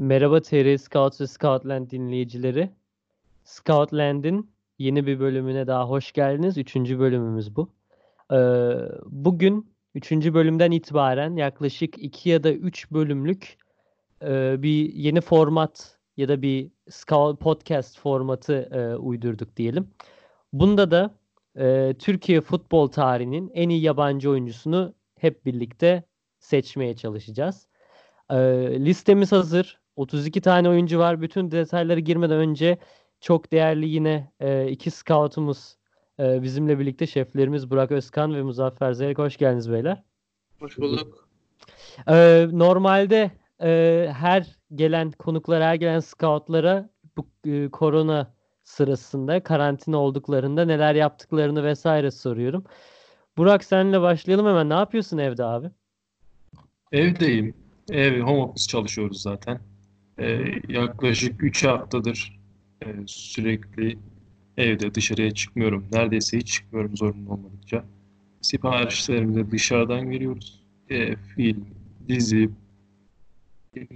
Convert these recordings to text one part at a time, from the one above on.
Merhaba TR Scouts ve Scoutland dinleyicileri. Scoutland'in yeni bir bölümüne daha hoş geldiniz. Üçüncü bölümümüz bu. Ee, bugün üçüncü bölümden itibaren yaklaşık iki ya da üç bölümlük e, bir yeni format ya da bir Scout podcast formatı e, uydurduk diyelim. Bunda da e, Türkiye futbol tarihinin en iyi yabancı oyuncusunu hep birlikte seçmeye çalışacağız. E, listemiz hazır. 32 tane oyuncu var. Bütün detaylara girmeden önce çok değerli yine e, iki scoutumuz e, bizimle birlikte şeflerimiz Burak Özkan ve Muzaffer Zeyrek. Hoş geldiniz beyler. Hoş bulduk. E, normalde e, her gelen konuklara, her gelen scoutlara bu e, korona sırasında karantina olduklarında neler yaptıklarını vesaire soruyorum. Burak seninle başlayalım hemen. Ne yapıyorsun evde abi? Evdeyim. Ev, home office çalışıyoruz zaten. Ee, yaklaşık 3 haftadır e, sürekli evde dışarıya çıkmıyorum. Neredeyse hiç çıkmıyorum zorunlu olmadıkça. Siparişlerimizi dışarıdan veriyoruz. E, film, dizi,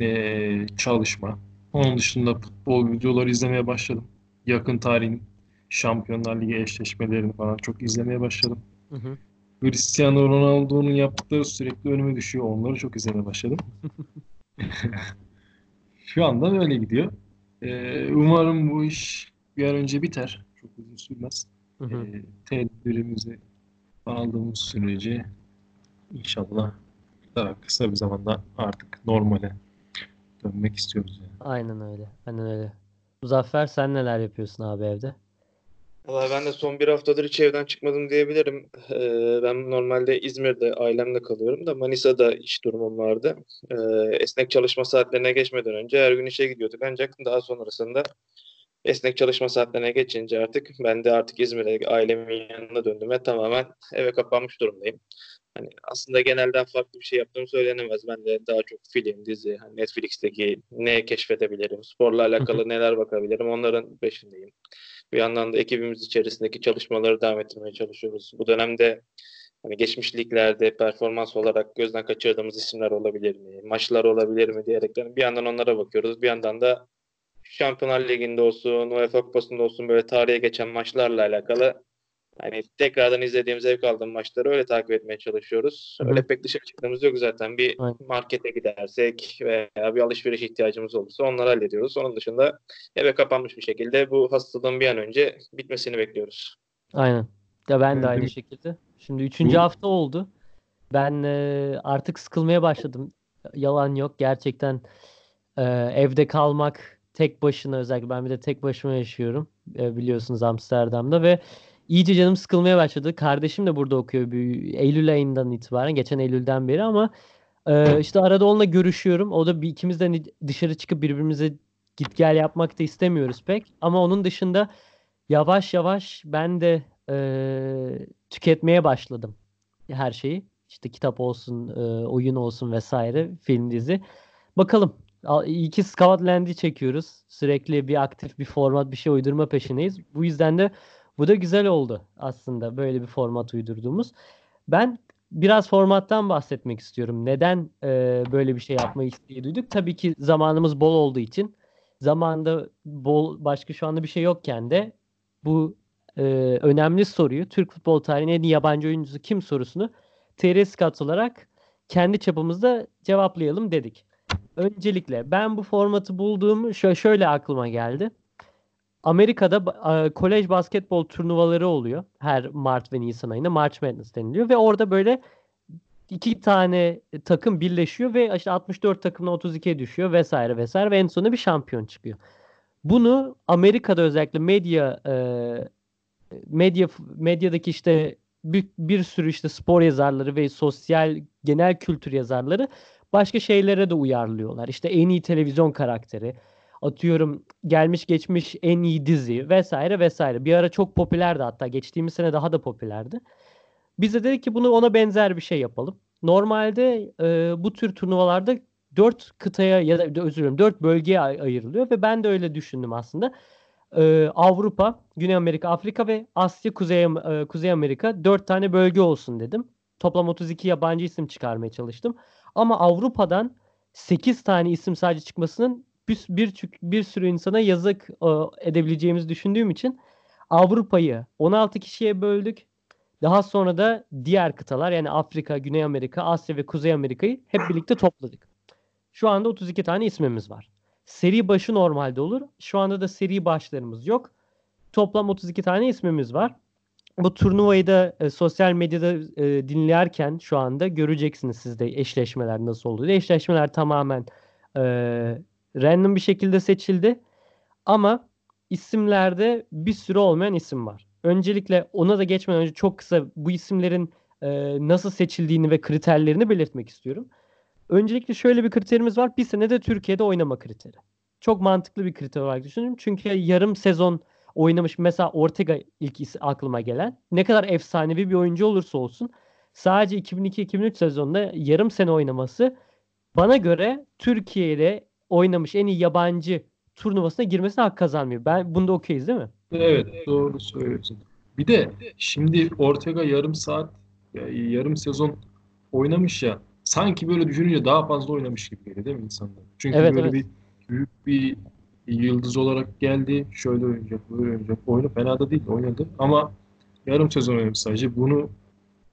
e, çalışma. Onun dışında futbol videoları izlemeye başladım. Yakın tarihin Şampiyonlar Ligi eşleşmelerini falan çok izlemeye başladım. Hı hı. Cristiano Ronaldo'nun yaptıkları sürekli önüme düşüyor. Onları çok izlemeye başladım. Şu anda öyle gidiyor. Ee, umarım bu iş bir an önce biter. Çok uzun sürmez. Hı hı. Ee, tedbirimizi aldığımız sürece inşallah daha kısa bir zamanda artık normale dönmek istiyoruz. Yani. Aynen öyle. Aynen öyle. Muzaffer sen neler yapıyorsun abi evde? Valla ben de son bir haftadır hiç evden çıkmadım diyebilirim. Ee, ben normalde İzmir'de ailemle kalıyorum da Manisa'da iş durumum vardı. Ee, esnek çalışma saatlerine geçmeden önce her gün işe gidiyorduk. Ancak daha sonrasında esnek çalışma saatlerine geçince artık ben de artık İzmir'e ailemin yanına döndüm ve tamamen eve kapanmış durumdayım. Hani aslında genelden farklı bir şey yaptığım söylenemez. Ben de daha çok film, dizi, hani Netflix'teki ne keşfedebilirim, sporla alakalı neler bakabilirim onların peşindeyim. Bir yandan da ekibimiz içerisindeki çalışmaları devam ettirmeye çalışıyoruz. Bu dönemde hani geçmiş liglerde performans olarak gözden kaçırdığımız isimler olabilir mi? Maçlar olabilir mi diyerekten bir yandan onlara bakıyoruz. Bir yandan da Şampiyonlar Ligi'nde olsun, UEFA Kupası'nda olsun böyle tarihe geçen maçlarla alakalı hani tekrardan izlediğim zevk aldığım maçları öyle takip etmeye çalışıyoruz. Hı hı. Öyle pek dışarı çıktığımız yok zaten. Bir Aynen. markete gidersek veya bir alışveriş ihtiyacımız olursa onları hallediyoruz. Onun dışında eve kapanmış bir şekilde bu hastalığın bir an önce bitmesini bekliyoruz. Aynen. Ya ben de aynı şekilde. Şimdi üçüncü hafta oldu. Ben e, artık sıkılmaya başladım. Yalan yok. Gerçekten e, evde kalmak tek başına özellikle ben bir de tek başıma yaşıyorum. E, biliyorsunuz Amsterdam'da ve iyice canım sıkılmaya başladı. Kardeşim de burada okuyor bir Eylül ayından itibaren. Geçen Eylül'den beri ama e, işte arada onunla görüşüyorum. O da bir ikimiz de hani dışarı çıkıp birbirimize git gel yapmak da istemiyoruz pek. Ama onun dışında yavaş yavaş ben de e, tüketmeye başladım her şeyi. İşte kitap olsun, e, oyun olsun vesaire, film dizi. Bakalım. Al- İyi ki Scoutland'i çekiyoruz. Sürekli bir aktif bir format, bir şey uydurma peşindeyiz. Bu yüzden de bu da güzel oldu aslında böyle bir format uydurduğumuz. Ben biraz formattan bahsetmek istiyorum. Neden e, böyle bir şey yapmayı isteği duyduk? Tabii ki zamanımız bol olduğu için. Zamanda bol başka şu anda bir şey yokken de bu e, önemli soruyu Türk futbol tarihinin en yabancı oyuncusu kim sorusunu TR Scouts olarak kendi çapımızda cevaplayalım dedik. Öncelikle ben bu formatı bulduğum şö- şöyle aklıma geldi. Amerika'da kolej basketbol turnuvaları oluyor her Mart ve Nisan ayında March Madness deniliyor ve orada böyle iki tane takım birleşiyor ve işte 64 takımla 32'ye düşüyor vesaire vesaire ve en sonunda bir şampiyon çıkıyor. Bunu Amerika'da özellikle medya e, medya medyadaki işte bir, bir sürü işte spor yazarları ve sosyal genel kültür yazarları başka şeylere de uyarlıyorlar. İşte en iyi televizyon karakteri, atıyorum gelmiş geçmiş en iyi dizi vesaire vesaire. Bir ara çok popülerdi hatta geçtiğimiz sene daha da popülerdi. Biz de dedik ki bunu ona benzer bir şey yapalım. Normalde e, bu tür turnuvalarda dört kıtaya ya da özür dilerim dört bölgeye ay- ayrılıyor ve ben de öyle düşündüm aslında. Ee, Avrupa, Güney Amerika, Afrika ve Asya, Kuzey, e, Kuzey Amerika dört tane bölge olsun dedim. Toplam 32 yabancı isim çıkarmaya çalıştım. Ama Avrupa'dan 8 tane isim sadece çıkmasının bir, bir, bir sürü insana yazık e, edebileceğimizi düşündüğüm için Avrupa'yı 16 kişiye böldük. Daha sonra da diğer kıtalar yani Afrika, Güney Amerika, Asya ve Kuzey Amerika'yı hep birlikte topladık. Şu anda 32 tane ismimiz var. Seri başı normalde olur. Şu anda da seri başlarımız yok. Toplam 32 tane ismimiz var. Bu turnuvayı da e, sosyal medyada e, dinlerken şu anda göreceksiniz siz de eşleşmeler nasıl olduğunu. Eşleşmeler tamamen e, random bir şekilde seçildi. Ama isimlerde bir sürü olmayan isim var. Öncelikle ona da geçmeden önce çok kısa bu isimlerin e, nasıl seçildiğini ve kriterlerini belirtmek istiyorum. Öncelikle şöyle bir kriterimiz var. Bir sene de Türkiye'de oynama kriteri. Çok mantıklı bir kriter olarak düşünüyorum. Çünkü yarım sezon oynamış mesela Ortega ilk aklıma gelen. Ne kadar efsanevi bir oyuncu olursa olsun sadece 2002-2003 sezonunda yarım sene oynaması bana göre Türkiye'de oynamış en iyi yabancı turnuvasına girmesine hak kazanmıyor. Ben bunda okeyiz değil mi? Evet doğru söylüyorsun. Bir de şimdi Ortega yarım saat yarım sezon oynamış ya sanki böyle düşününce daha fazla oynamış gibi geliyor değil mi insanlar? Çünkü evet, böyle evet. bir büyük bir yıldız olarak geldi. Şöyle oynayacak, böyle oynayacak. Oyunu fena da değil oynadı ama yarım sezon oynamış sadece. Bunu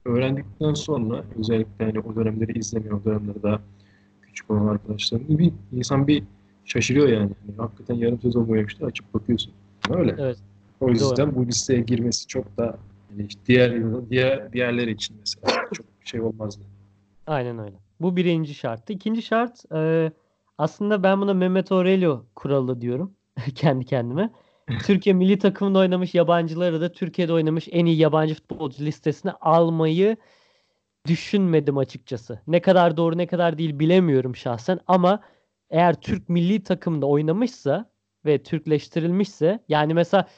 öğrendikten sonra özellikle hani o dönemleri izlemiyor, o dönemleri daha küçük olan arkadaşlarım bir insan bir şaşırıyor yani. yani hakikaten yarım sezon oynamıştı açıp bakıyorsun. Öyle. Evet. O yüzden bu listeye girmesi çok da yani diğer diğer diğerler için mesela çok şey olmazdı. Aynen öyle. Bu birinci şarttı. İkinci şart e, aslında ben buna Mehmet Aurelio kuralı diyorum kendi kendime. Türkiye milli takımında oynamış yabancıları da Türkiye'de oynamış en iyi yabancı futbolcu listesine almayı düşünmedim açıkçası. Ne kadar doğru ne kadar değil bilemiyorum şahsen ama eğer Türk milli takımında oynamışsa ve Türkleştirilmişse yani mesela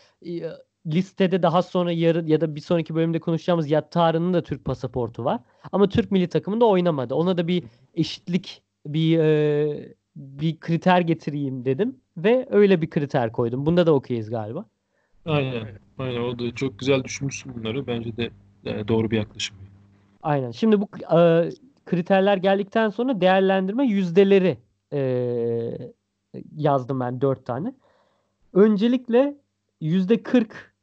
listede daha sonra yarı ya da bir sonraki bölümde konuşacağımız Yattarı'nın da Türk pasaportu var. Ama Türk milli takımında oynamadı. Ona da bir eşitlik bir e, bir kriter getireyim dedim ve öyle bir kriter koydum. Bunda da okeyiz galiba. Aynen. Aynen. O da çok güzel düşünmüşsün bunları. Bence de yani doğru bir yaklaşım. Aynen. Şimdi bu e, kriterler geldikten sonra değerlendirme yüzdeleri e, yazdım ben dört tane. Öncelikle yüzde kırk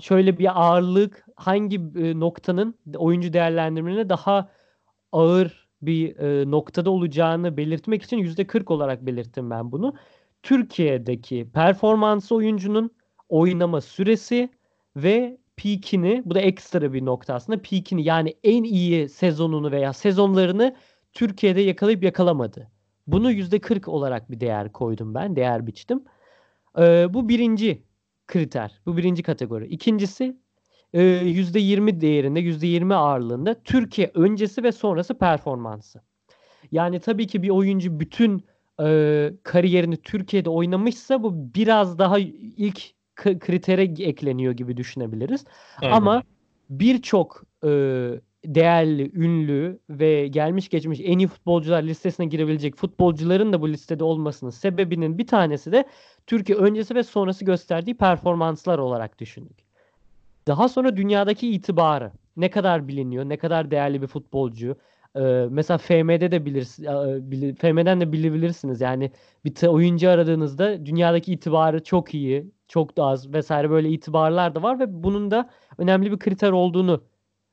şöyle bir ağırlık hangi e, noktanın oyuncu değerlendirmelerine daha ağır bir e, noktada olacağını belirtmek için yüzde kırk olarak belirttim ben bunu. Türkiye'deki performansı oyuncunun oynama süresi ve peakini bu da ekstra bir nokta aslında peakini yani en iyi sezonunu veya sezonlarını Türkiye'de yakalayıp yakalamadı. Bunu yüzde kırk olarak bir değer koydum ben değer biçtim. Ee, bu birinci kriter. Bu birinci kategori. İkincisi %20 değerinde, %20 ağırlığında Türkiye öncesi ve sonrası performansı. Yani tabii ki bir oyuncu bütün e, kariyerini Türkiye'de oynamışsa bu biraz daha ilk kritere ekleniyor gibi düşünebiliriz. Aynen. Ama birçok e, değerli, ünlü ve gelmiş geçmiş en iyi futbolcular listesine girebilecek futbolcuların da bu listede olmasının sebebinin bir tanesi de Türkiye öncesi ve sonrası gösterdiği performanslar olarak düşündük. Daha sonra dünyadaki itibarı ne kadar biliniyor, ne kadar değerli bir futbolcu. Ee, mesela FM'de de bilirsiniz, FM'den de bilebilirsiniz. Yani bir oyuncu aradığınızda dünyadaki itibarı çok iyi, çok da az vesaire böyle itibarlar da var ve bunun da önemli bir kriter olduğunu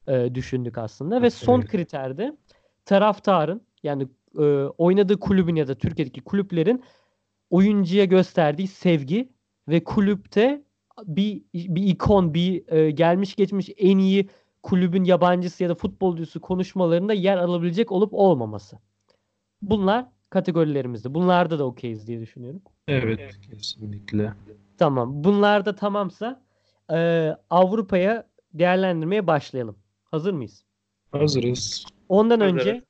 e, düşündük aslında. Ve son evet. kriterde taraftarın yani e, oynadığı kulübün ya da Türkiye'deki kulüplerin oyuncuya gösterdiği sevgi ve kulüpte bir bir ikon, bir e, gelmiş geçmiş en iyi kulübün yabancısı ya da futbolcusu konuşmalarında yer alabilecek olup olmaması. Bunlar kategorilerimizde. Bunlarda da okeyiz diye düşünüyorum. Evet, kesinlikle. Tamam. Bunlar da tamamsa e, Avrupa'ya değerlendirmeye başlayalım. Hazır mıyız? Hazırız. Ondan Hazırız. önce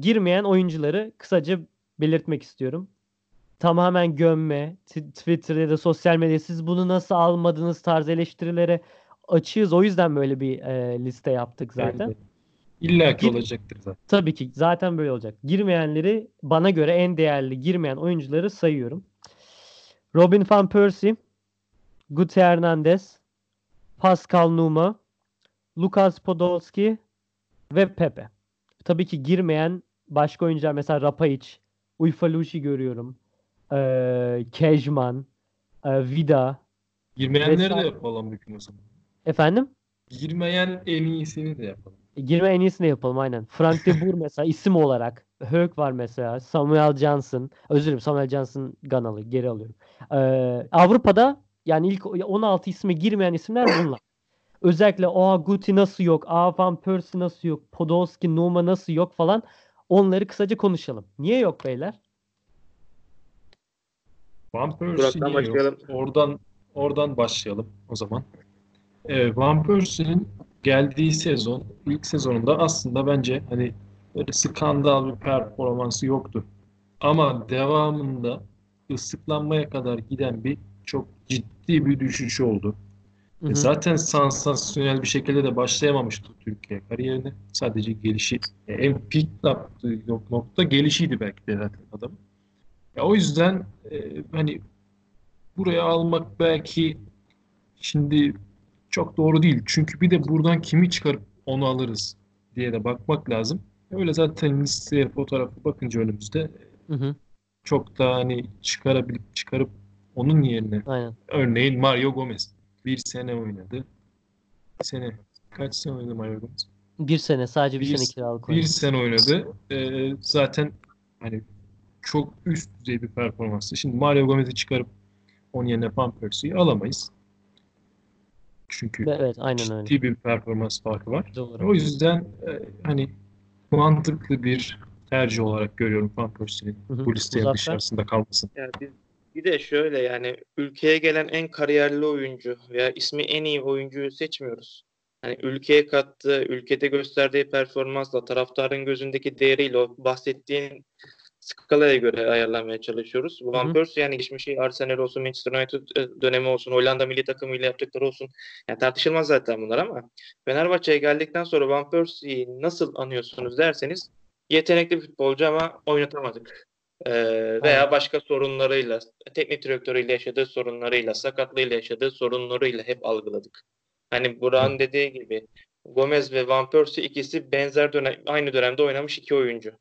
girmeyen oyuncuları kısaca belirtmek istiyorum tamamen gömme, Twitter ya da sosyal medya siz bunu nasıl almadınız tarzı eleştirilere açığız. O yüzden böyle bir e, liste yaptık zaten. Evet. İlla ki olacaktır zaten. Tabii ki zaten böyle olacak. Girmeyenleri bana göre en değerli girmeyen oyuncuları sayıyorum. Robin van Persie, Guti Hernandez, Pascal Numa, Lukas Podolski ve Pepe. Tabii ki girmeyen başka oyuncular mesela Rapayic, Uyfalushi görüyorum. e, Kejman, e, Vida. Girmeyenleri de Vesaire. yapalım mümkün o zaman. Efendim? Girmeyen en iyisini de yapalım. E, Girme en iyisini yapalım aynen. Frank de Boer mesela isim olarak. Höök var mesela. Samuel Johnson. Özür dilerim Samuel Johnson Ganalı. Geri alıyorum. Ee, Avrupa'da yani ilk 16 isme girmeyen isimler bunlar. Özellikle Aa Guti nasıl yok? Aa Van Persie nasıl yok? Podolski, Numa nasıl yok falan. Onları kısaca konuşalım. Niye yok beyler? Van Persie niye yok? başlayalım. Oradan oradan başlayalım o zaman. Ee, Van Persie'nin geldiği sezon, ilk sezonunda aslında bence hani böyle skandal bir performansı yoktu. Ama devamında ıslıklanmaya kadar giden bir çok ciddi bir düşüş oldu. Hı E, hı. Zaten sansasyonel bir şekilde de başlayamamıştı Türkiye kariyerine. Sadece gelişi, e, en peak yaptığı nok- nokta gelişiydi belki de zaten adam. Ya o yüzden e, hani buraya almak belki şimdi çok doğru değil. Çünkü bir de buradan kimi çıkarıp onu alırız diye de bakmak lazım. Öyle zaten listeye fotoğrafı bakınca önümüzde Hı hı. çok da hani çıkarabilip çıkarıp onun yerine Aynen. Örneğin Mario Gomez. Bir sene oynadı. Bir sene. Kaç sene oynadı Mario Gomez? Bir sene sadece bir, Bir- sene kiralık Bir oynadı. sene oynadı. Ee, zaten hani çok üst düzey bir performanstı. Şimdi Mario Gomez'i çıkarıp onun yerine Van Persie'yi alamayız. Çünkü Ve Evet aynen öyle. ciddi bir performans farkı var. Doğru. O yüzden e, hani mantıklı bir tercih olarak görüyorum Van Persie'nin bu listeye dışarısında kalmasını. Yani biz bir de şöyle yani ülkeye gelen en kariyerli oyuncu veya ismi en iyi oyuncuyu seçmiyoruz. Hani ülkeye kattığı, ülkede gösterdiği performansla, taraftarın gözündeki değeriyle o bahsettiğin skalaya göre ayarlamaya çalışıyoruz. Van. Persie yani geçmişi Arsenal olsun, Manchester United e, dönemi olsun, Hollanda milli takımıyla yaptıkları olsun. Yani tartışılmaz zaten bunlar ama Fenerbahçe'ye geldikten sonra Van Persie'yi nasıl anıyorsunuz derseniz yetenekli bir futbolcu ama oynatamadık. Ee, veya Aynen. başka sorunlarıyla, teknik direktörüyle yaşadığı sorunlarıyla, sakatlığıyla yaşadığı sorunlarıyla hep algıladık. Hani Burak'ın dediği gibi Gomez ve Van Persie ikisi benzer dönem, aynı dönemde oynamış iki oyuncu.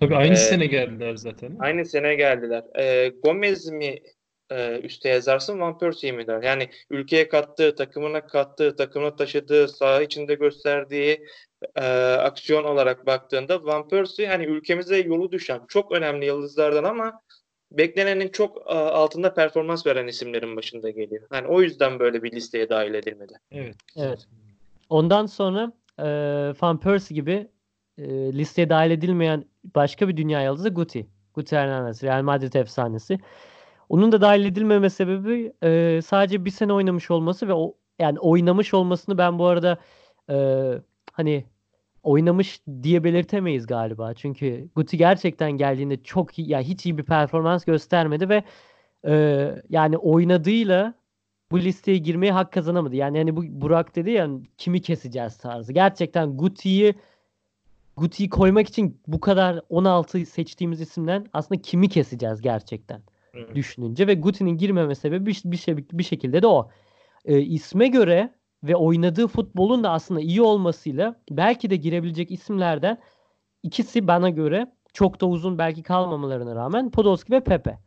Tabii aynı Ee, sene geldiler zaten. Aynı sene geldiler. Ee, Gomez mi e, üste yazarsın, Van Persie'yi mi der? Yani ülkeye kattığı, takımına kattığı, takımına taşıdığı, saha içinde gösterdiği e, aksiyon olarak baktığında Van Persie hani ülkemize yolu düşen çok önemli yıldızlardan ama beklenenin çok e, altında performans veren isimlerin başında geliyor. Yani o yüzden böyle bir listeye dahil edilmedi. Evet. Evet. Ondan sonra e, Van Persie gibi e, listeye dahil edilmeyen başka bir dünya yıldızı Guti. Guti Hernandez, Real Madrid efsanesi. Onun da dahil edilmeme sebebi e, sadece bir sene oynamış olması ve o yani oynamış olmasını ben bu arada e, hani oynamış diye belirtemeyiz galiba. Çünkü Guti gerçekten geldiğinde çok iyi, yani hiç iyi bir performans göstermedi ve e, yani oynadığıyla bu listeye girmeye hak kazanamadı. Yani hani bu Burak dedi ya kimi keseceğiz tarzı. Gerçekten Guti'yi Guti'yi koymak için bu kadar 16 seçtiğimiz isimden aslında kimi keseceğiz gerçekten Evet. düşününce ve Guti'nin girmeme sebebi bir, bir, şey, bir şekilde de o. Ee, isme göre ve oynadığı futbolun da aslında iyi olmasıyla belki de girebilecek isimlerden ikisi bana göre çok da uzun belki kalmamalarına rağmen Podolski ve Pepe.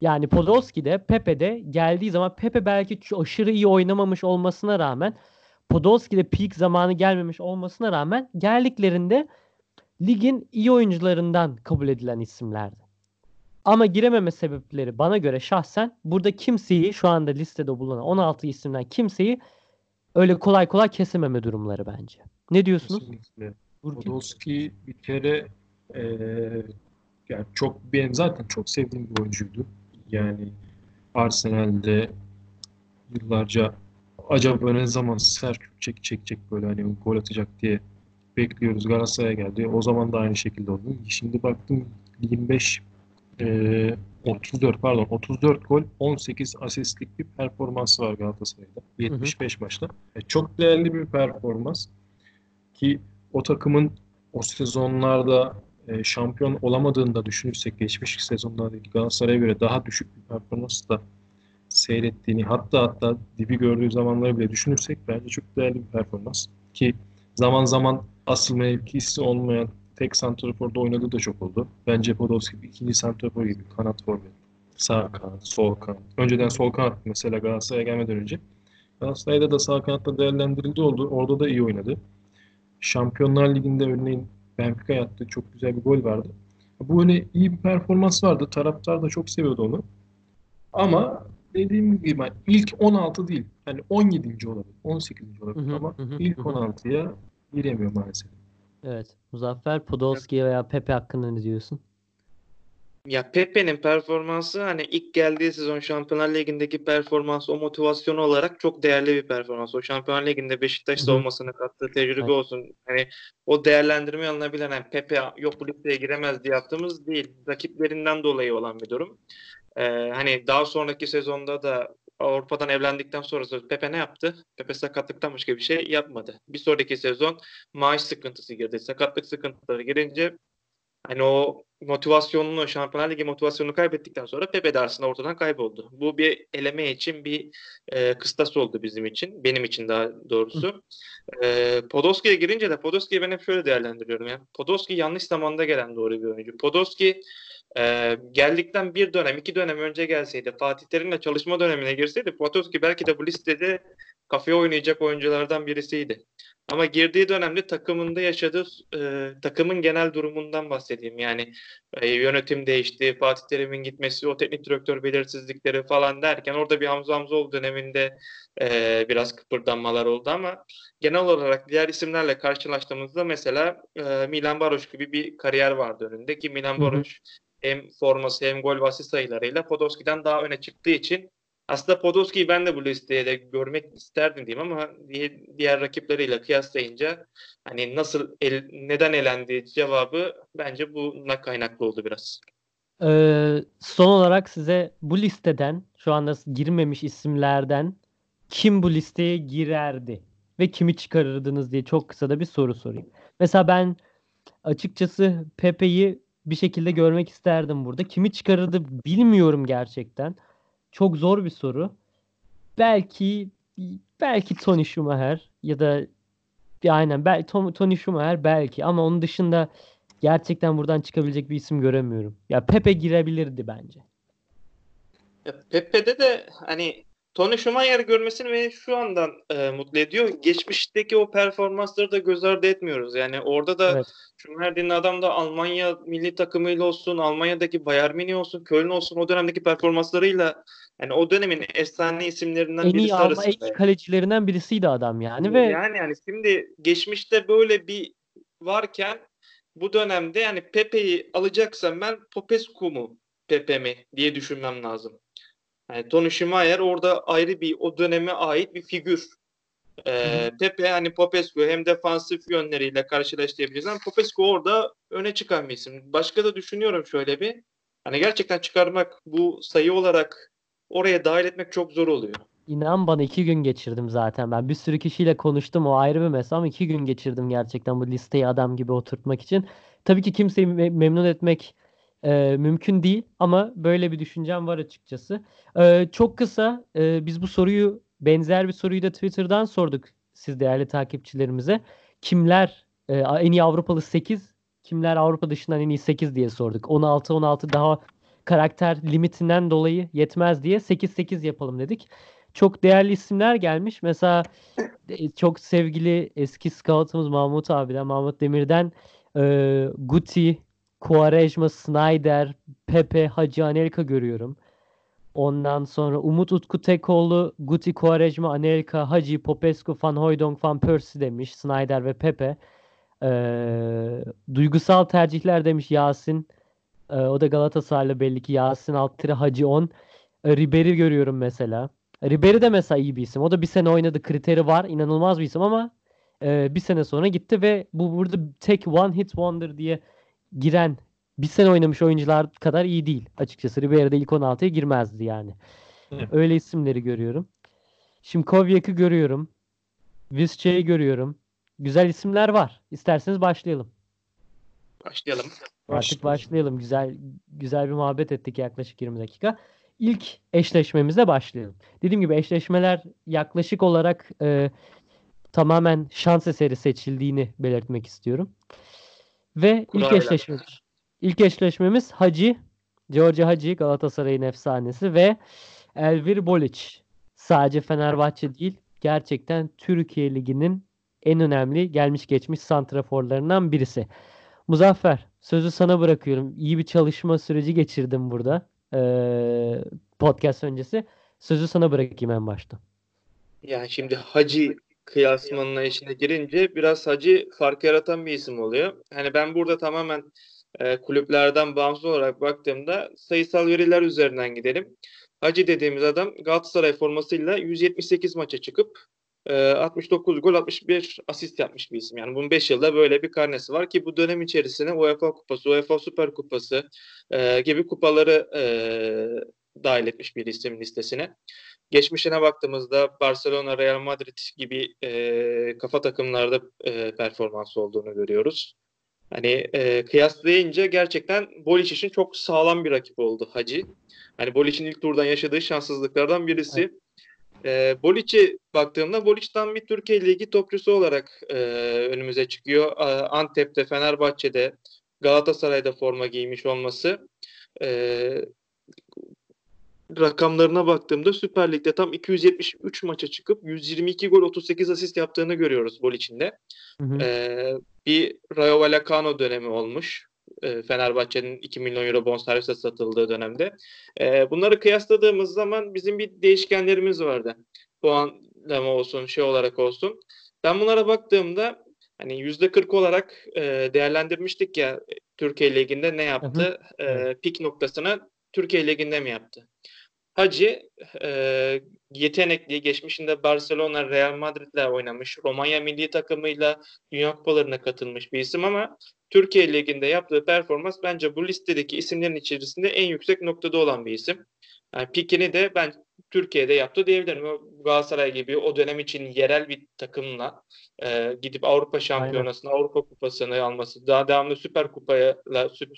Yani Podolski de Pepe de geldiği zaman Pepe belki aşırı iyi oynamamış olmasına rağmen Podolski de peak zamanı gelmemiş olmasına rağmen geldiklerinde ligin iyi oyuncularından kabul edilen isimlerdi. Ama girememe sebepleri bana göre şahsen burada kimseyi şu anda listede bulunan 16 isimden kimseyi öyle kolay kolay kesememe durumları bence. Ne diyorsunuz? Kesinlikle. Podolski bir kere eee, yani çok benim zaten çok sevdiğim bir oyuncuydu. Yani Arsenal'de yıllarca acaba ne zaman Selçuk çek çekecek böyle hani gol atacak diye bekliyoruz. Galatasaray'a geldi. O zaman da aynı şekilde oldu. Şimdi baktım 25 eee, 34 pardon 34 gol 18 asistlik bir performansı var Galatasaray'da. 75 maçta. E, çok değerli bir performans ki o takımın o sezonlarda e, şampiyon olamadığını da düşünürsek geçmiş sezonlarda Galatasaray'a göre daha düşük bir performans da seyrettiğini hatta hatta dibi gördüğü zamanları bile düşünürsek bence çok değerli bir performans ki zaman zaman asıl mevkisi olmayan tek santraforda oynadığı da çok oldu. Bence Podolski ikinci santrafor gibi kanat forvet Sağ kanat, sol kanat. Önceden sol kanat mesela Galatasaray'a gelmeden önce. Galatasaray'da da sağ kanatta değerlendirildi oldu. Orada da iyi oynadı. Şampiyonlar Ligi'nde örneğin Benfica yaptığı çok güzel bir gol vardı. Bu öyle iyi bir performans vardı. Taraftar da çok seviyordu onu. Ama dediğim gibi ben ilk 16 değil. Yani 17. olabilir. 18. olabilir Hı hı, ama ilk hı hı. 16'ya giremiyor maalesef. Evet. Muzaffer Podolski veya Pepe hakkında ne diyorsun? Ya Pepe'nin performansı hani ilk geldiği sezon Şampiyonlar Ligi'ndeki performans o motivasyonu olarak çok değerli bir performans. O Şampiyonlar Ligi'nde Beşiktaş Hı hı. savunmasına kattığı tecrübe Evet. olsun. Hani o değerlendirme alınabilen hani Pepe yok bu listeye giremez diye yaptığımız değil. Rakiplerinden dolayı olan bir durum. Ee, hani daha sonraki sezonda da Avrupa'dan evlendikten sonra Pepe ne yaptı? Pepe sakatlıktan başka bir şey yapmadı. Bir sonraki sezon maaş sıkıntısı girdi. Sakatlık sıkıntıları girince Hani o motivasyonunu, Şampiyonlar Ligi motivasyonunu kaybettikten sonra Pepe de aslında ortadan kayboldu. Bu bir eleme için bir e, kıstas oldu bizim için. Benim için daha doğrusu. E, Podolski'ye girince de Podolski'yi ben hep şöyle değerlendiriyorum. Yani Podolski yanlış zamanda gelen doğru bir oyuncu. Podolski e, geldikten bir dönem, iki dönem önce gelseydi, Fatih Terim'le çalışma dönemine girseydi Podolski belki de bu listede kafaya oynayacak oyunculardan birisiydi. Ama girdiği dönemde takımında yaşadığı e, takımın genel durumundan bahsedeyim. Yani e, yönetim değişti, Fatih Terim'in gitmesi, o teknik direktör belirsizlikleri falan derken orada bir Hamza Hamzoğlu döneminde e, biraz kıpırdanmalar oldu ama genel olarak diğer isimlerle karşılaştığımızda mesela e, Milan Baroş gibi bir kariyer vardı önünde ki Milan. Baroş hem forması hem gol asist sayılarıyla Podolski'den daha öne çıktığı için aslında Podolski'yi ben de bu listeye de görmek isterdim diyeyim ama di- diğer rakipleriyle kıyaslayınca hani nasıl el- neden elendi cevabı bence buna kaynaklı oldu biraz. Ee, son olarak size bu listeden şu anda girmemiş isimlerden kim bu listeye girerdi ve kimi çıkarırdınız diye çok kısa da bir soru sorayım. Mesela ben açıkçası Pepe'yi bir şekilde görmek isterdim burada. Kimi çıkarırdı bilmiyorum gerçekten. Çok zor bir soru. Belki belki Tony Schumacher ya da aynen belki Tony Schumacher belki ama onun dışında gerçekten buradan çıkabilecek bir isim göremiyorum. Ya Pepe girebilirdi bence. Ya Pepe'de de hani Tony Schumacher görmesini beni şu andan e, mutlu ediyor. Geçmişteki o performansları da göz ardı etmiyoruz. Yani orada da Evet. Schumacher denilen adam da Almanya milli takımıyla olsun, Almanya'daki Bayern Münih olsun, Köln olsun o dönemdeki performanslarıyla yani o dönemin efsane isimlerinden En birisi Alman en arasında. iyi kalecilerinden birisiydi adam yani ve Yani yani şimdi geçmişte böyle bir varken bu dönemde yani Pepe'yi alacaksam ben Popescu mu Pepe mi diye düşünmem lazım. Yani Tony Schumacher orada ayrı bir o döneme ait bir figür. Ee, Pepe hani Popescu hem defansif yönleriyle karşılaştırabiliriz ama Popescu orada öne çıkan bir isim. Başka da düşünüyorum şöyle bir. Hani gerçekten çıkarmak bu sayı olarak oraya dahil etmek çok zor oluyor. inan bana iki gün geçirdim zaten ben. Bir sürü kişiyle konuştum o ayrı bir mesele ama iki gün geçirdim gerçekten bu listeyi adam gibi oturtmak için. Tabii ki kimseyi me- memnun etmek e, mümkün değil ama böyle bir düşüncem var açıkçası. E, çok kısa e, biz bu soruyu benzer bir soruyu da Twitter'dan sorduk siz değerli takipçilerimize. Kimler e, en iyi Avrupalı 8, kimler Avrupa dışından en iyi 8 diye sorduk. 16 16 daha karakter limitinden dolayı yetmez diye 8-8 yapalım dedik. Çok değerli isimler gelmiş. Mesela e, çok sevgili eski scoutumuz Mahmut abiden, Mahmut Demir'den e, Guti, Quaresma, Snyder, Pepe, Hacı Anelka görüyorum. Ondan sonra Umut Utku Tekoğlu, Guti, Quaresma, Anelka, Hacı, Popescu, Van Hooijdonk, Van Persie demiş. Snyder ve Pepe. Ee, duygusal tercihler demiş Yasin. Ee, o da Galatasaraylı belli ki Yasin Alttırı Hacı 10. Ee, Ribery görüyorum mesela. Ribery de mesela iyi bir isim. O da bir sene oynadı. Kriteri var. İnanılmaz bir isim ama e, bir sene sonra gitti ve bu burada tek one hit wonder diye giren bir sene oynamış oyuncular kadar iyi değil açıkçası. Ribery de ilk 16'ya girmezdi yani. Evet. Öyle isimleri görüyorum. Şimdi Kovyak'ı görüyorum. Visca'yı görüyorum. Güzel isimler var. İsterseniz başlayalım. Başlayalım. Artık başlayalım. Güzel güzel bir muhabbet ettik yaklaşık 20 dakika. İlk eşleşmemize başlayalım. Dediğim gibi eşleşmeler yaklaşık olarak e, tamamen şans eseri seçildiğini belirtmek istiyorum. Ve ilk Kurayla. eşleşmemiz ilk eşleşmemiz Hacı George Hagi Galatasaray'ın efsanesi ve Elvir Bolic. Sadece Fenerbahçe değil, gerçekten Türkiye Ligi'nin en önemli gelmiş geçmiş santraforlarından birisi. Muzaffer, sözü sana bırakıyorum. İyi bir çalışma süreci geçirdim burada. Ee, podcast öncesi. Sözü sana bırakayım en başta. Yani şimdi Hacı kıyasmanına işine girince biraz Hacı fark yaratan bir isim oluyor. Hani ben burada tamamen e, kulüplerden bağımsız olarak baktığımda sayısal veriler üzerinden gidelim. Hacı dediğimiz adam Galatasaray formasıyla 178 maça çıkıp e, 69 gol 61 asist yapmış bir isim. Yani bunun 5 yılda böyle bir karnesi var ki bu dönem içerisine UEFA Kupası, UEFA Süper Kupası e, gibi kupaları e, dahil etmiş bir isim listesine. Geçmişine baktığımızda Barcelona, Real Madrid gibi e, kafa takımlarda e, performans olduğunu görüyoruz. Hani e, kıyaslayınca gerçekten Boliç için çok sağlam bir rakip oldu Hacı. Hani Bolic'in ilk turdan yaşadığı şanssızlıklardan birisi. Evet. E, Bolic'e baktığımda Bolic'ten bir Türkiye Ligi topçusu olarak e, önümüze çıkıyor. E, Antep'te, Fenerbahçe'de, Galatasaray'da forma giymiş olması. E, rakamlarına baktığımda Süper Lig'de tam 273 maça çıkıp 122 gol 38 asist yaptığını görüyoruz gol içinde. Hı hı. Ee, bir Rayo Vallecano dönemi olmuş. Ee, Fenerbahçe'nin 2 milyon euro bonservise satıldığı dönemde. Ee, bunları kıyasladığımız zaman bizim bir değişkenlerimiz vardı. Puanlama olsun, şey olarak olsun. Ben bunlara baktığımda hani %40 olarak e, değerlendirmiştik ya Türkiye Ligi'nde ne yaptı? Hı hı. E, pik noktasına Türkiye Ligi'nde mi yaptı? Hacı e, yetenekli, geçmişinde Barcelona, Real Madrid'le oynamış, Romanya milli takımıyla Dünya Kupalarına katılmış bir isim ama Türkiye Ligi'nde yaptığı performans bence bu listedeki isimlerin içerisinde en yüksek noktada olan bir isim. Yani pikini de ben Türkiye'de yaptı diyebilirim. Galatasaray gibi o dönem için yerel bir takımla e, gidip Avrupa Şampiyonası'nı, Avrupa Kupası'nı alması, daha devamlı Süper Kupa'ya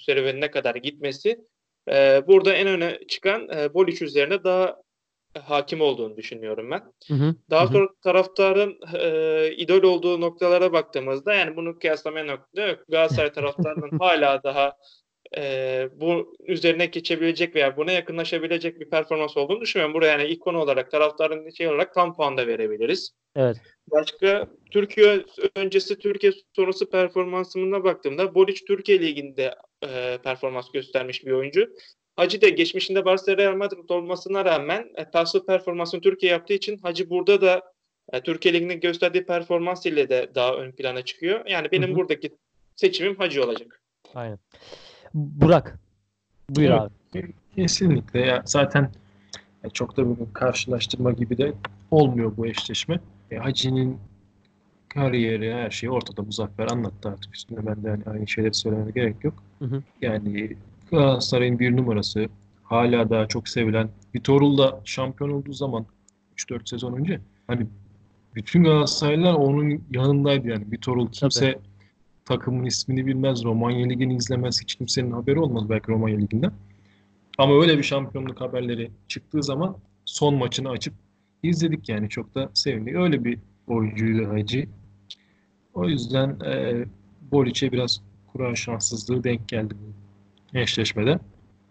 serüvenine kadar gitmesi e, burada en öne çıkan e, Boliç üzerine daha hakim olduğunu düşünüyorum ben. Hı hı, daha hı. sonra taraftarın e, idol olduğu noktalara baktığımızda yani bunu kıyaslamaya nokta yok. Galatasaray taraftarının hala daha e, bu üzerine geçebilecek veya buna yakınlaşabilecek bir performans olduğunu düşünmüyorum. Buraya yani ikon olarak taraftarın şey olarak tam puan da verebiliriz. Evet. Başka Türkiye öncesi Türkiye sonrası performansına baktığımda Boliç Türkiye Ligi'nde e, performans göstermiş bir oyuncu. Hacı da geçmişinde Barcelona Real Madrid olmasına rağmen e, tasvip performansını Türkiye yaptığı için Hacı burada da e, Türkiye Ligi'nde gösterdiği performans ile de daha ön plana çıkıyor. Yani benim Hı-hı. buradaki seçimim Hacı olacak. Aynen. Burak. Buyur evet, abi. Kesinlikle. Ya zaten çok da bir karşılaştırma gibi de olmuyor bu eşleşme. E, Hacı'nin kariyeri, her şeyi ortada. Muzaffer anlattı artık üstünde. Ben de hani aynı şeyleri söylemene gerek yok. Hı hı. Yani Galatasaray'ın bir numarası hala daha çok sevilen Vitorul da şampiyon olduğu zaman 3-4 sezon önce hani bütün Galatasaraylılar onun yanındaydı yani. Vitorul kimse Tabii. takımın ismini bilmez. Romanya Ligi'ni izlemez. Hiç kimsenin haberi olmaz belki Romanya Ligi'nden. Ama öyle bir şampiyonluk haberleri çıktığı zaman son maçını açıp izledik yani çok da sevindik. Öyle bir oyuncuydu Hacı. O yüzden e, Bolic'e biraz kura şanssızlığı denk geldi bu eşleşmede.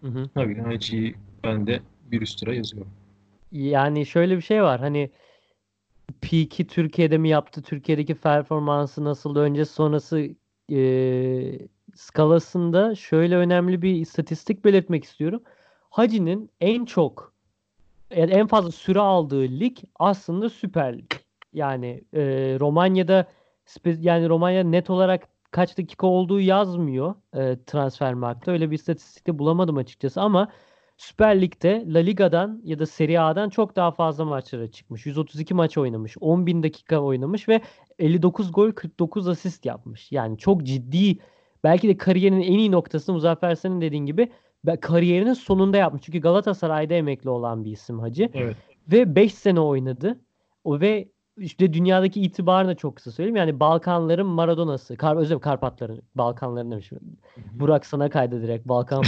Hı hı. Tabii Hacı'yı ben de bir üst tura yazıyorum. Yani şöyle bir şey var hani Peak'i Türkiye'de mi yaptı? Türkiye'deki performansı nasıl? Önce sonrası e, skalasında şöyle önemli bir istatistik belirtmek istiyorum. Hacı'nin en çok yani en fazla süre aldığı lig aslında Süper Lig. Yani e, Romanya'da yani Romanya net olarak kaç dakika olduğu yazmıyor e, transfer markta. Öyle bir istatistikte bulamadım açıkçası ama Süper Lig'de La Liga'dan ya da Serie A'dan çok daha fazla maçlara çıkmış. 132 maç oynamış. 10 bin dakika oynamış ve 59 gol 49 asist yapmış. Yani çok ciddi belki de kariyerinin en iyi noktasını Muzaffer senin dediğin gibi kariyerinin sonunda yapmış. Çünkü Galatasaray'da emekli olan bir isim Hacı. Evet. Ve 5 sene oynadı. O ve işte dünyadaki itibarını çok kısa söyleyeyim. Yani Balkanların Maradona'sı. Kar, özür Karpatların. Balkanların demişim. Burak sana kaydı direkt. Balkan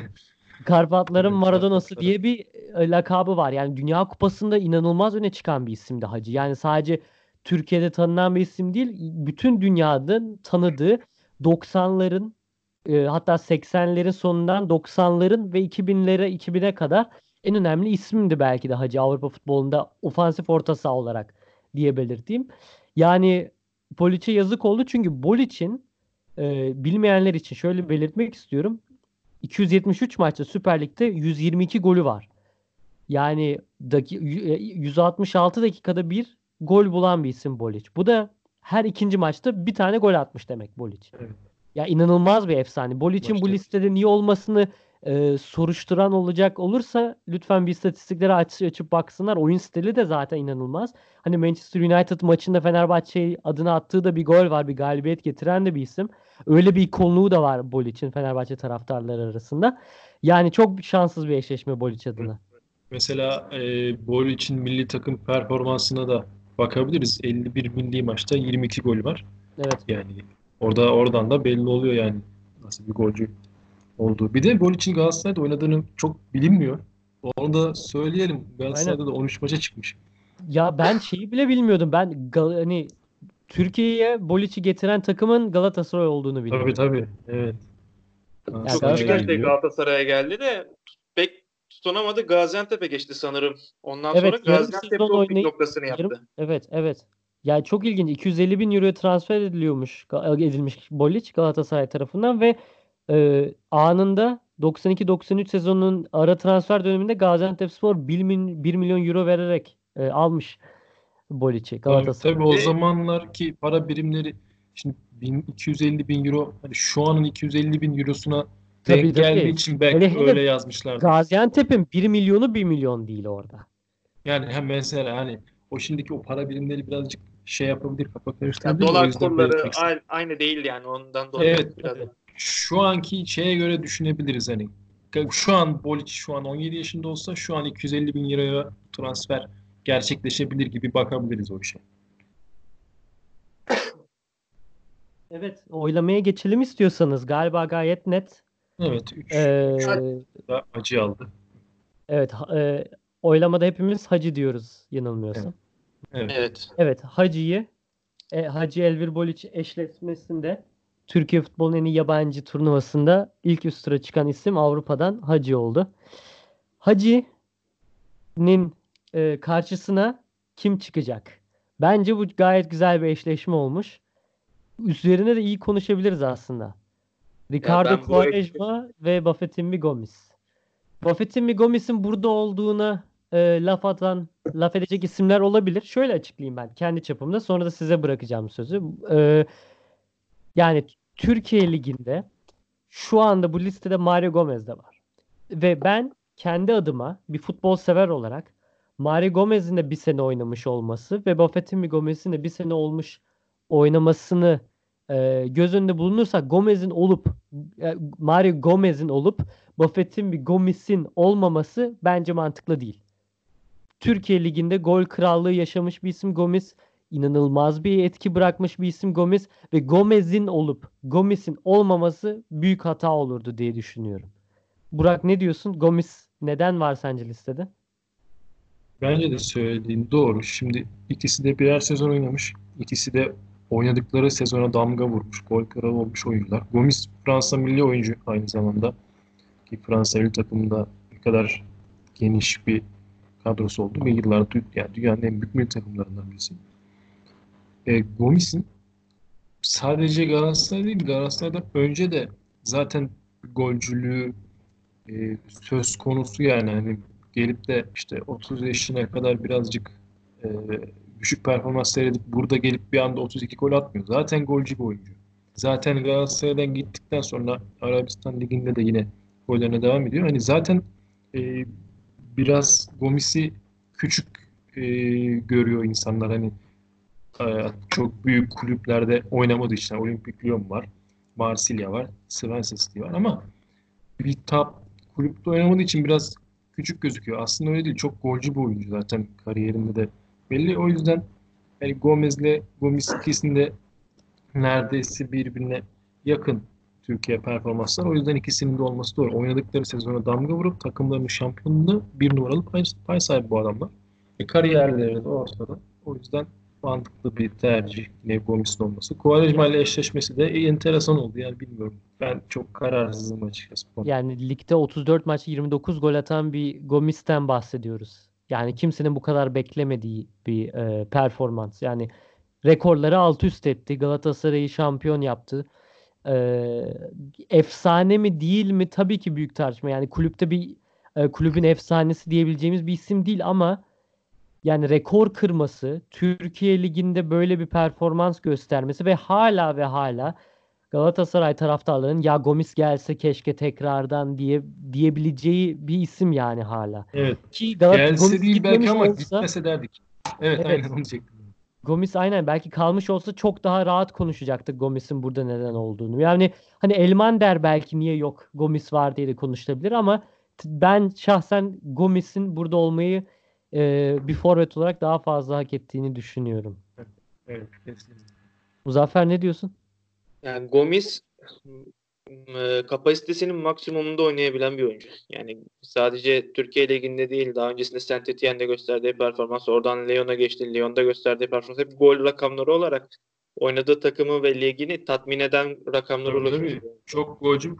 Karpatların Maradona'sı diye bir e, lakabı var. Yani Dünya Kupası'nda inanılmaz öne çıkan bir isimdi Hacı. Yani sadece Türkiye'de tanınan bir isim değil. Bütün dünyanın tanıdığı 90'ların e, hatta 80'lerin sonundan 90'ların ve 2000'lere 2000'e kadar en önemli ismimdi belki de Hacı Avrupa futbolunda ofansif orta saha olarak diye belirteyim. Yani Bolic'e yazık oldu çünkü Bolic'in e, bilmeyenler için şöyle belirtmek istiyorum. 273 maçta Süper Lig'de 122 golü var. Yani daki, 166 dakikada bir gol bulan bir isim Bolic. Bu da her ikinci maçta bir tane gol atmış demek Bolic. Evet. Ya inanılmaz bir efsane. Bolic'in bu listede niye olmasını e, soruşturan olacak olursa lütfen bir istatistikleri aç, açıp baksınlar. Oyun stili de zaten inanılmaz. Hani Manchester United maçında Fenerbahçe adına attığı da bir gol var. Bir galibiyet getiren de bir isim. Öyle bir ikonluğu da var Bolic'in Fenerbahçe taraftarları arasında. Yani çok şanssız bir eşleşme Bolic adına. Mesela e, Bol için milli takım performansına da bakabiliriz. 51 milli maçta 22 gol var. Evet. Yani orada oradan da belli oluyor yani nasıl bir golcü olduğu. Bir de Bol için Galatasaray'da oynadığını çok bilinmiyor. Onu da söyleyelim. Galatasaray'da da 13 maça çıkmış. Ya ben şeyi bile bilmiyordum. Ben Gal- hani Türkiye'ye Bolic'i getiren takımın Galatasaray olduğunu biliyordum. Tabii tabii. Evet. Çok Galatasaray'a küçük yaşta geliyor. Galatasaray'a geldi de pek tutunamadı. Gaziantep'e geçti sanırım. Ondan Evet, sonra pik oynayıp- noktasını yaptı. Yarım- Evet, evet. Yani çok ilginç. 250 bin euroya transfer ediliyormuş, edilmiş Bolic Galatasaray tarafından ve e, anında 92-93 sezonunun ara transfer döneminde Gaziantepspor 1, min, 1 milyon euro vererek e, almış Bolic'i Tabii, Galatasaray. tabii o Ve- zamanlarki para birimleri şimdi 1250 bin euro hani şu anın 250 bin eurosuna Tabii, denk tabii. geldiği için belki hele öyle yazmışlardı. Gaziantep'in 1 milyonu 1 milyon değil orada. Yani hem mesela hani o şimdiki o para birimleri birazcık şey yapabilir, kafa karıştırabilir. O dolar kurları aynı, aynı değil yani ondan dolayı Evet, biraz. tabii. Şu anki şeye göre düşünebiliriz hani. Şu an Bolic şu an 17 yaşında olsa şu an 250 bin liraya transfer gerçekleşebilir gibi bakabiliriz o işe. Evet, oylamaya geçelim istiyorsanız. Galiba gayet net. Evet, 3 Ee, da acı aldı. evet, e, oylamada hepimiz Hacı diyoruz yanılmıyorsam. Evet. Evet. Evet, Hacı'yı e, Hacı Elvir Boliç eşleşmesinde Türkiye futbolunun en iyi yabancı turnuvasında ilk üst tura çıkan isim Avrupa'dan Hacı oldu. Hacı'nin e, karşısına kim çıkacak? Bence bu gayet güzel bir eşleşme olmuş. Üzerine de iyi konuşabiliriz aslında. Ricardo bu Quaresma ve Buffett'in Gomis. Buffett'in Gomis'in burada olduğuna e, laf atan, laf edecek isimler olabilir. Şöyle açıklayayım ben kendi çapımda. Sonra da size bırakacağım sözü. E, yani Türkiye Ligi'nde şu anda bu listede Mario Gomez de var. Ve ben kendi adıma bir futbol sever olarak Mario Gomez'in de bir sene oynamış olması ve Buffett'in Gomez'in de bir sene olmuş oynamasını e, göz önünde bulunursa Gomez'in olup e, Mario Gomez'in olup Buffett'in bir Gomez'in olmaması bence mantıklı değil. Türkiye Ligi'nde gol krallığı yaşamış bir isim Gomez. İnanılmaz bir etki bırakmış bir isim Gomez ve Gomez'in olup Gomez'in olmaması büyük hata olurdu diye düşünüyorum. Burak ne diyorsun? Gomez neden var sence listede? Bence de söylediğin doğru. Şimdi ikisi de birer sezon oynamış. İkisi de oynadıkları sezona damga vurmuş. Gol kralı olmuş oyuncular. Gomis Fransa milli oyuncu aynı zamanda. Ki Fransa milli takımında ne kadar geniş bir kadrosu oldu ve yıllardır yani dünyanın en büyük milli takımlarından birisi. E, Gomis'in sadece Galatasaray değil Galatasaray'dan önce de zaten golcülüğü e, söz konusu yani hani gelip de işte 30 yaşına kadar birazcık e, düşük performans seyredip burada gelip bir anda 32 gol atmıyor. Zaten golcü bir oyuncu. Zaten Galatasaray'dan gittikten sonra Arabistan Ligi'nde de yine gollerine devam ediyor. Hani zaten e, biraz Gomis'i küçük e, görüyor insanlar. Hani e, çok büyük kulüplerde oynamadığı için Olimpik Lyon var, Marsilya var, Swansea City var ama bir top kulüpte oynamadığı için biraz küçük gözüküyor. Aslında öyle değil. Çok golcü bir oyuncu zaten kariyerinde de belli. O yüzden yani Gomez'le Gomis ikisinde neredeyse birbirine yakın Türkiye performanslar. O yüzden ikisinin de olması doğru. Oynadıkları sezona damga vurup takımlarının şampiyonluğunda bir numaralı pay, pay sahibi bu adamlar. E, kariyerleri de ortada. O yüzden mantıklı bir tercih yine Gomis'in olması. Quaresma ile eşleşmesi de enteresan oldu. Yani bilmiyorum. Ben çok kararsızım açıkçası. Yani ligde 34 maçta 29 gol atan bir Gomis'ten bahsediyoruz. Yani kimsenin bu kadar beklemediği bir e, performans. Yani rekorları alt üst etti. Galatasaray'ı şampiyon yaptı. E, efsane mi değil mi? Tabii ki büyük tartışma. Yani kulüpte bir e, kulübün efsanesi diyebileceğimiz bir isim değil ama yani rekor kırması, Türkiye Ligi'nde böyle bir performans göstermesi ve hala ve hala Galatasaray taraftarlarının ya Gomis gelse keşke tekrardan diye diyebileceği bir isim yani hala. Evet. Ki Galata Gelse Gomis değil belki ama olsa gitmese derdik. Evet, Evet. aynen onu diyecektim. Gomis aynen belki kalmış olsa çok daha rahat konuşacaktık Gomis'in burada neden olduğunu. Yani hani Elmander belki niye yok Gomis var diye de konuşulabilir ama ben şahsen Gomis'in burada olmayı e, bir forvet olarak daha fazla hak ettiğini düşünüyorum. Evet, kesinlikle. Muzaffer ne diyorsun? Yani Gomis kapasitesinin maksimumunda oynayabilen bir oyuncu. Yani sadece Türkiye Ligi'nde değil, daha öncesinde Saint Etienne'de gösterdiği performans, oradan Lyon'a geçti, Lyon'da gösterdiği performans hep gol rakamları olarak oynadığı takımı ve ligini tatmin eden rakamlara oyuncu. Çok golcü.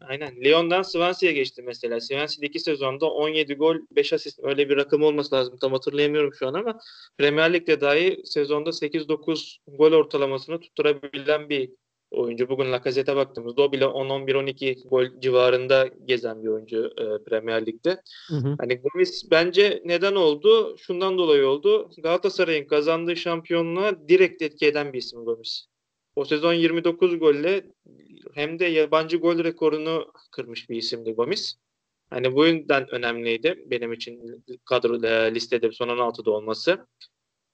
Aynen. Lyon'dan Swansea'ya geçti mesela. Swansea'de iki sezonda 17 gol, 5 asist öyle bir rakım olması lazım. Tam hatırlayamıyorum şu an ama Premier Lig'de dahi sezonda 8-9 gol ortalamasını tutturabilen bir oyuncu. Bugün Lacazette'e baktığımızda o bile 10-11-12 gol civarında gezen bir oyuncu e, Premier Lig'de. Hı hı. Hani Gomis bence neden oldu? Şundan dolayı oldu. Galatasaray'ın kazandığı şampiyonluğa direkt etki eden bir isim Gomis. O sezon 29 golle hem de yabancı gol rekorunu kırmış bir isimdi Gomis. Hani bu yüzden önemliydi benim için kadro e, listede son 16'da olması.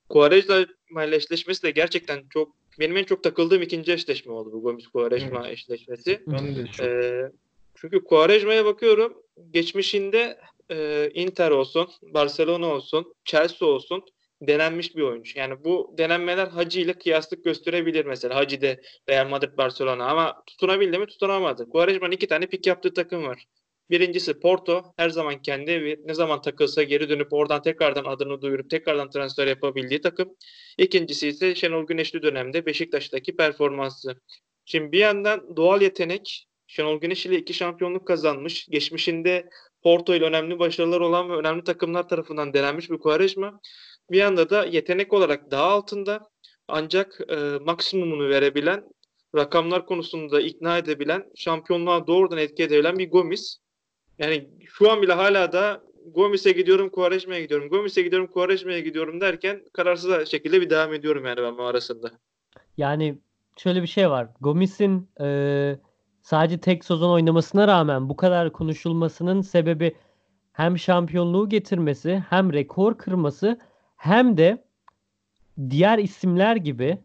Quaresma ile eşleşmesi de gerçekten çok benim en çok takıldığım ikinci eşleşme oldu bu Gomis Quaresma eşleşmesi. Ben de çok Ee, çünkü Quaresma'ya bakıyorum. Geçmişinde e, Inter olsun, Barcelona olsun, Chelsea olsun denenmiş bir oyuncu. Yani bu denenmeler Hacı ile kıyaslık gösterebilir mesela. Hacı de Real Madrid, Barcelona ama tutunabildi mi? Tutunamadı. Quaresma'nın iki tane pik yaptığı takım var. Birincisi Porto her zaman kendi evi ne zaman takılsa geri dönüp oradan tekrardan adını duyurup tekrardan transfer yapabildiği takım. İkincisi ise Şenol Güneşli dönemde Beşiktaş'taki performansı. Şimdi bir yandan doğal yetenek Şenol Güneş ile iki şampiyonluk kazanmış. Geçmişinde Porto ile önemli başarılar olan ve önemli takımlar tarafından denenmiş bir Quaresma. Bir yanda da yetenek olarak daha altında ancak e, maksimumunu verebilen, rakamlar konusunda ikna edebilen, şampiyonluğa doğrudan etki edebilen bir Gomis. Yani şu an bile hala da Gomis'e gidiyorum, Quaresma'ya gidiyorum. Gomis'e gidiyorum, Quaresma'ya gidiyorum derken kararsız şekilde bir devam ediyorum yani ben bu arasında. Yani şöyle bir şey var. Gomis'in e, sadece tek sezon oynamasına rağmen bu kadar konuşulmasının sebebi hem şampiyonluğu getirmesi, hem rekor kırması, hem de diğer isimler gibi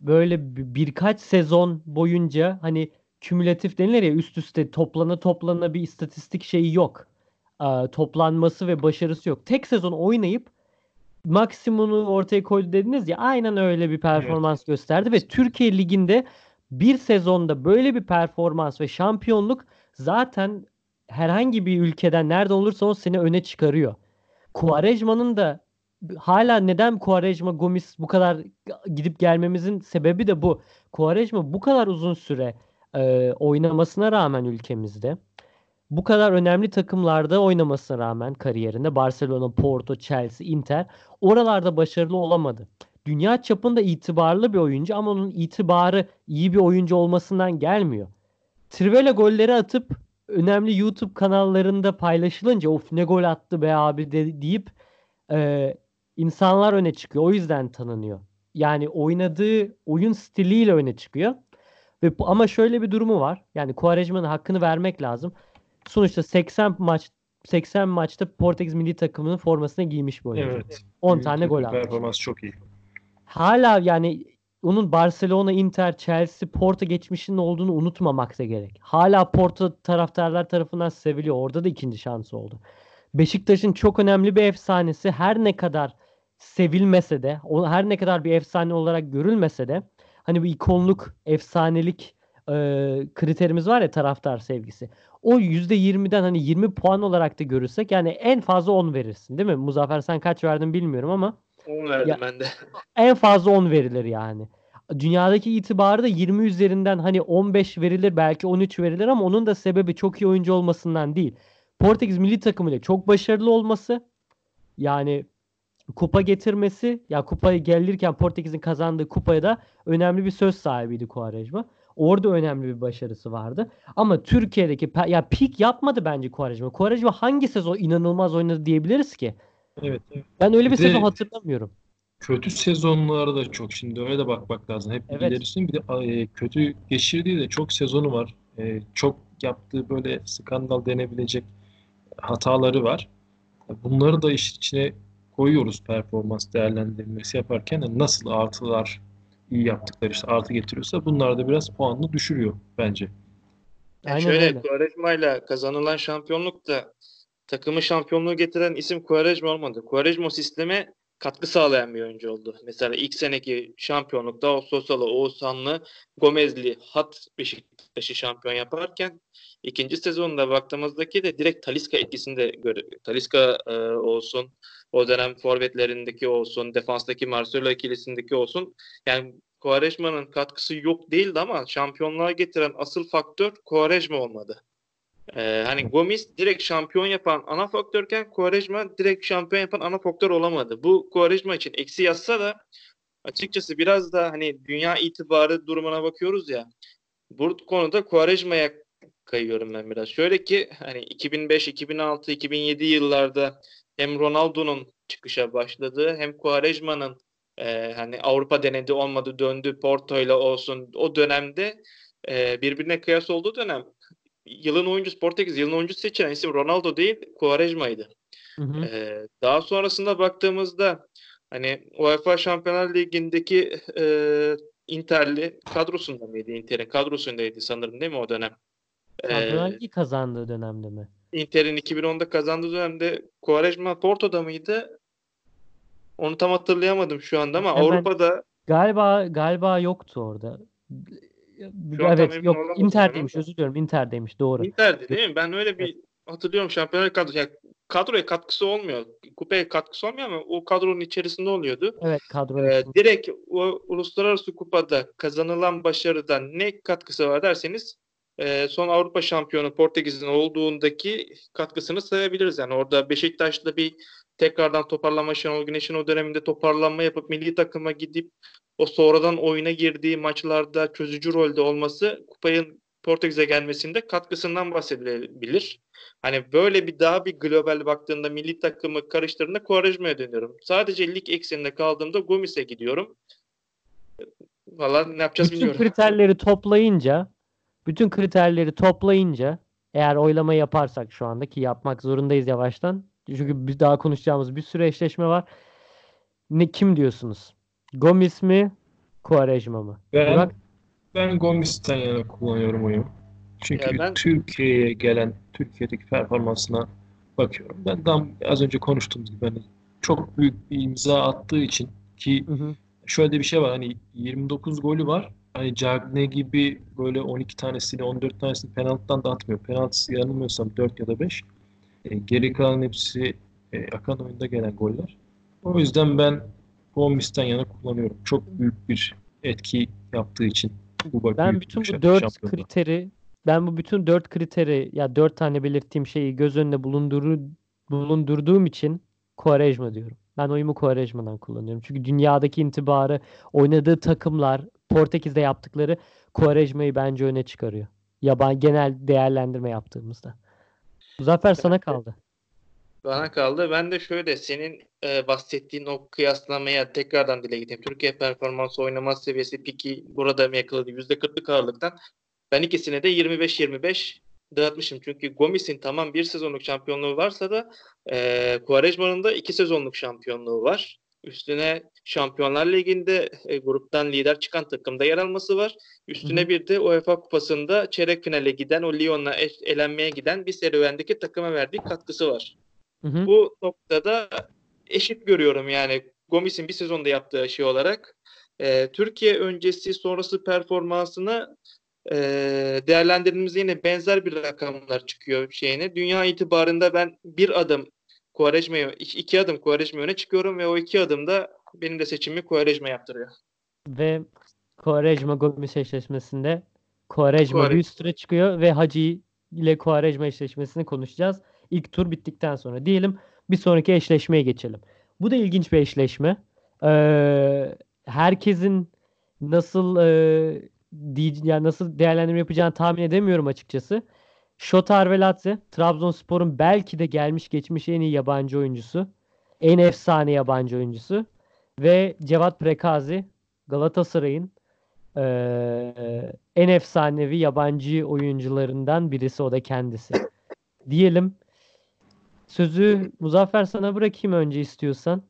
böyle bir- birkaç sezon boyunca hani kümülatif denilir ya üst üste toplana toplana bir istatistik şeyi yok. Aa, toplanması ve başarısı yok. Tek sezon oynayıp maksimumunu ortaya koydu dediniz ya aynen öyle bir performans gösterdi ve Türkiye Ligi'nde bir sezonda böyle bir performans ve şampiyonluk zaten herhangi bir ülkeden nerede olursa o seni öne çıkarıyor. Quaresma'nın da hala neden Quaresma Gomis bu kadar gidip gelmemizin sebebi de bu. Quaresma bu kadar uzun süre e, oynamasına rağmen ülkemizde bu kadar önemli takımlarda oynamasına rağmen kariyerinde Barcelona, Porto, Chelsea, Inter oralarda başarılı olamadı. Dünya çapında itibarlı bir oyuncu ama onun itibarı iyi bir oyuncu olmasından gelmiyor. Trivela golleri atıp önemli YouTube kanallarında paylaşılınca of ne gol attı be abi de, deyip e, insanlar öne çıkıyor. O yüzden tanınıyor. Yani oynadığı oyun stiliyle öne çıkıyor. Ve bu- ama şöyle bir durumu var. Yani Quaresma'nın hakkını vermek lazım. Sonuçta 80 maç 80 maçta Portekiz milli takımının formasını giymiş bir oyuncu. evet. 10 tane gol atmış. Performans çok iyi. Hala yani onun Barcelona, Inter, Chelsea, Porto geçmişinin olduğunu unutmamak da gerek. Hala Porto taraftarlar tarafından seviliyor. Orada da ikinci şansı oldu. Beşiktaş'ın çok önemli bir efsanesi her ne kadar sevilmese de, her ne kadar bir efsane olarak görülmese de hani bir ikonluk, efsanelik e, kriterimiz var ya taraftar sevgisi. O %20'den hani 20 puan olarak da görürsek yani en fazla 10 verirsin değil mi? Muzaffer sen kaç verdin bilmiyorum ama 10 verdim Ya- ben de. En fazla 10 verilir yani. Dünyadaki itibarı da 20 üzerinden hani 15 verilir belki 13 verilir ama onun da sebebi çok iyi oyuncu olmasından değil. Portekiz milli takımıyla çok başarılı olması yani kupa getirmesi ya kupayı gelirken Portekiz'in kazandığı kupaya da önemli bir söz sahibiydi Quaresma. Orada önemli bir başarısı vardı. Ama Türkiye'deki ya pik yapmadı bence Quaresma. Quaresma hangi sezon inanılmaz oynadı diyebiliriz ki? Evet. evet. Ben öyle bir Bir de- sezon hatırlamıyorum. Kötü sezonları da çok şimdi öyle de bakmak lazım. Hep Evet. ilerisinin bir de e, kötü geçirdiği de çok sezonu var. E, çok yaptığı böyle skandal denebilecek hataları var. Bunları da iş içine koyuyoruz performans değerlendirmesi yaparken Yani nasıl artılar iyi yaptıkları işte artı getiriyorsa bunlar da biraz puanını düşürüyor bence. Yani şöyle öyle. Quaresma'yla kazanılan şampiyonlukta takımı şampiyonluğu getiren isim Quaresma olmadı. Quaresma sisteme katkı sağlayan bir oyuncu oldu. Mesela ilk seneki şampiyonlukta o Sosalı, Oğuzhanlı, Gomezli hat Beşiktaş'ı şampiyon yaparken ikinci sezonda baktığımızdaki de direkt Talisca etkisinde göre Talisca e, olsun, o dönem forvetlerindeki olsun, defanstaki Marcelo ikilisindeki olsun. Yani Quaresma'nın katkısı yok değildi ama şampiyonluğa getiren asıl faktör Quaresma olmadı. Ee, hani Gomis direkt şampiyon yapan ana faktörken Quaresma direkt şampiyon yapan ana faktör olamadı. Bu Quaresma için eksi yazsa da açıkçası biraz da hani dünya itibarı durumuna bakıyoruz ya. Bu konuda Quaresma'ya kayıyorum ben biraz. Şöyle ki hani 2005, 2006, 2007 yıllarda hem Ronaldo'nun çıkışa başladığı hem Quaresma'nın e, hani Avrupa denedi olmadı döndü Porto'yla olsun o dönemde e, birbirine kıyas olduğu dönem yılın oyuncusu Portekiz yılın oyuncusu seçilen isim Ronaldo değil Quaresma'ydı. Hı hı. Ee, daha sonrasında baktığımızda hani UEFA Şampiyonlar Ligi'ndeki e, Inter'li kadrosunda mıydı? Inter'in kadrosundaydı sanırım değil mi o dönem? Ee, Şampiyonlar Ligi kazandığı dönemde mi? Inter'in 2010'da kazandığı dönemde Quaresma Porto'da mıydı? Onu tam hatırlayamadım şu anda ama Hemen- Avrupa'da Galiba galiba yoktu orada. Şu Evet yok Inter'deymiş özür diliyorum Inter'deymiş doğru. Inter'di değil mi? Ben öyle bir hatırlıyorum Şampiyonlar kadrosu. Yani kadroya katkısı olmuyor. Kupaya katkısı olmuyor ama o kadronun içerisinde oluyordu. Evet kadro Ee, direkt o uluslararası kupada kazanılan başarıdan ne katkısı var derseniz e, son Avrupa şampiyonu Portekiz'in olduğundaki katkısını sayabiliriz. Yani orada Beşiktaş'ta bir tekrardan toparlama Şenol Güneş'in o döneminde toparlanma yapıp milli takıma gidip o sonradan oyuna girdiği maçlarda çözücü rolde olması kupayın Portekiz'e gelmesinde katkısından bahsedilebilir. Hani böyle bir daha bir global baktığında milli takımı karıştırdığında Quaresma'ya dönüyorum. Sadece lig ekseninde kaldığımda Gomis'e gidiyorum. Valla ne yapacağız Bütün bilmiyorum. kriterleri toplayınca bütün kriterleri toplayınca eğer oylama yaparsak şu anda ki yapmak zorundayız yavaştan. Çünkü biz daha konuşacağımız bir sürü eşleşme var. Ne kim diyorsunuz? Gomis mi? Quaresma mı? Ben Burak? ben Gomis'ten yana kullanıyorum oyumu. Çünkü Ya ben- Türkiye'ye gelen Türkiye'deki performansına bakıyorum. Ben daha az önce konuştuğumuz gibi hani çok büyük bir imza attığı için ki Hı hı. şöyle de bir şey var hani 29 golü var. Hani Cagne gibi böyle 12 tanesini 14 tanesini penaltıdan da atmıyor. Penaltısı yanılmıyorsam 4 ya da 5. E, geri kalan hepsi e, akan oyunda gelen goller. O yüzden ben Gomis'ten yana kullanıyorum. Çok büyük bir etki yaptığı için. Bu Ben bütün bu dört kriteri ben bu bütün dört kriteri ya dört tane belirttiğim şeyi göz önünde bulunduru, bulundurduğum için Quaresma diyorum. Ben oyumu Quaresma'dan kullanıyorum. Çünkü dünyadaki intibarı oynadığı takımlar Portekiz'de yaptıkları Quaresma'yı bence öne çıkarıyor. Yaban genel değerlendirme yaptığımızda. Muzaffer sana kaldı. Bana kaldı. Ben de şöyle senin e, bahsettiğin o kıyaslamaya tekrardan dile getireyim. Türkiye performansı oynama seviyesi piki burada mı yakaladı? %40'lık ağırlıktan. Ben ikisine de 25-25 dağıtmışım. Çünkü Gomis'in tamam bir sezonluk şampiyonluğu varsa da e, Quaresma'nın da iki sezonluk şampiyonluğu var. Üstüne Şampiyonlar Ligi'nde e, gruptan lider çıkan takımda yer alması var. Üstüne Hı hı. bir de UEFA Kupası'nda çeyrek finale giden, o Lyon'la elenmeye giden bir serüvendeki takıma verdiği katkısı var. Hı hı. Bu noktada eşit görüyorum yani Gomis'in bir sezonda yaptığı şey olarak. Ee, Türkiye öncesi sonrası performansını e, değerlendirdiğimizde yine benzer bir rakamlar çıkıyor şeyine. Dünya itibarında ben bir adım Quaresma'ya iki, iki adım Quaresma öne çıkıyorum ve o iki adımda benim de seçimimi Quaresma yaptırıyor. Ve Quaresma Gomis eşleşmesinde Quaresma Quaresma. bir üst tura çıkıyor ve Hacı ile Quaresma eşleşmesini konuşacağız. İlk tur bittikten sonra diyelim bir sonraki eşleşmeye geçelim. Bu da ilginç bir eşleşme. Ee, herkesin nasıl e, yani nasıl değerlendirme yapacağını tahmin edemiyorum açıkçası. Şota Arveladze, Trabzonspor'un belki de gelmiş geçmiş en iyi yabancı oyuncusu. En efsane yabancı oyuncusu. Ve Cevat Prekazi, Galatasaray'ın eee, en efsanevi yabancı oyuncularından birisi o da kendisi. Diyelim. Sözü Muzaffer sana bırakayım önce istiyorsan.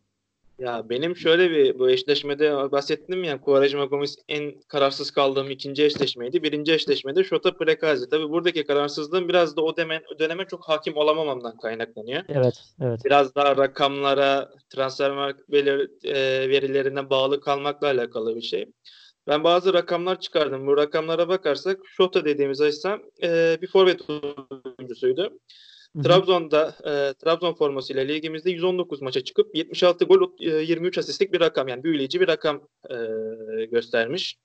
Ya benim şöyle bir bu eşleşmede bahsettim ya Quaresma Gomis en kararsız kaldığım ikinci eşleşmeydi. Birinci eşleşmede Şota Prekazi. Tabii buradaki kararsızlığım biraz da o dönem, o döneme çok hakim olamamamdan kaynaklanıyor. Evet, evet. Biraz daha rakamlara, transfer belir, e, verilerine bağlı kalmakla alakalı bir şey. Ben bazı rakamlar çıkardım. Bu rakamlara bakarsak Şota dediğimiz isim e, bir forvet oyuncusuydu. Trabzon'da e, Trabzon formasıyla ligimizde 119 maça çıkıp 76 gol e, 23 asistlik bir rakam yani büyüleyici bir rakam e, göstermiş.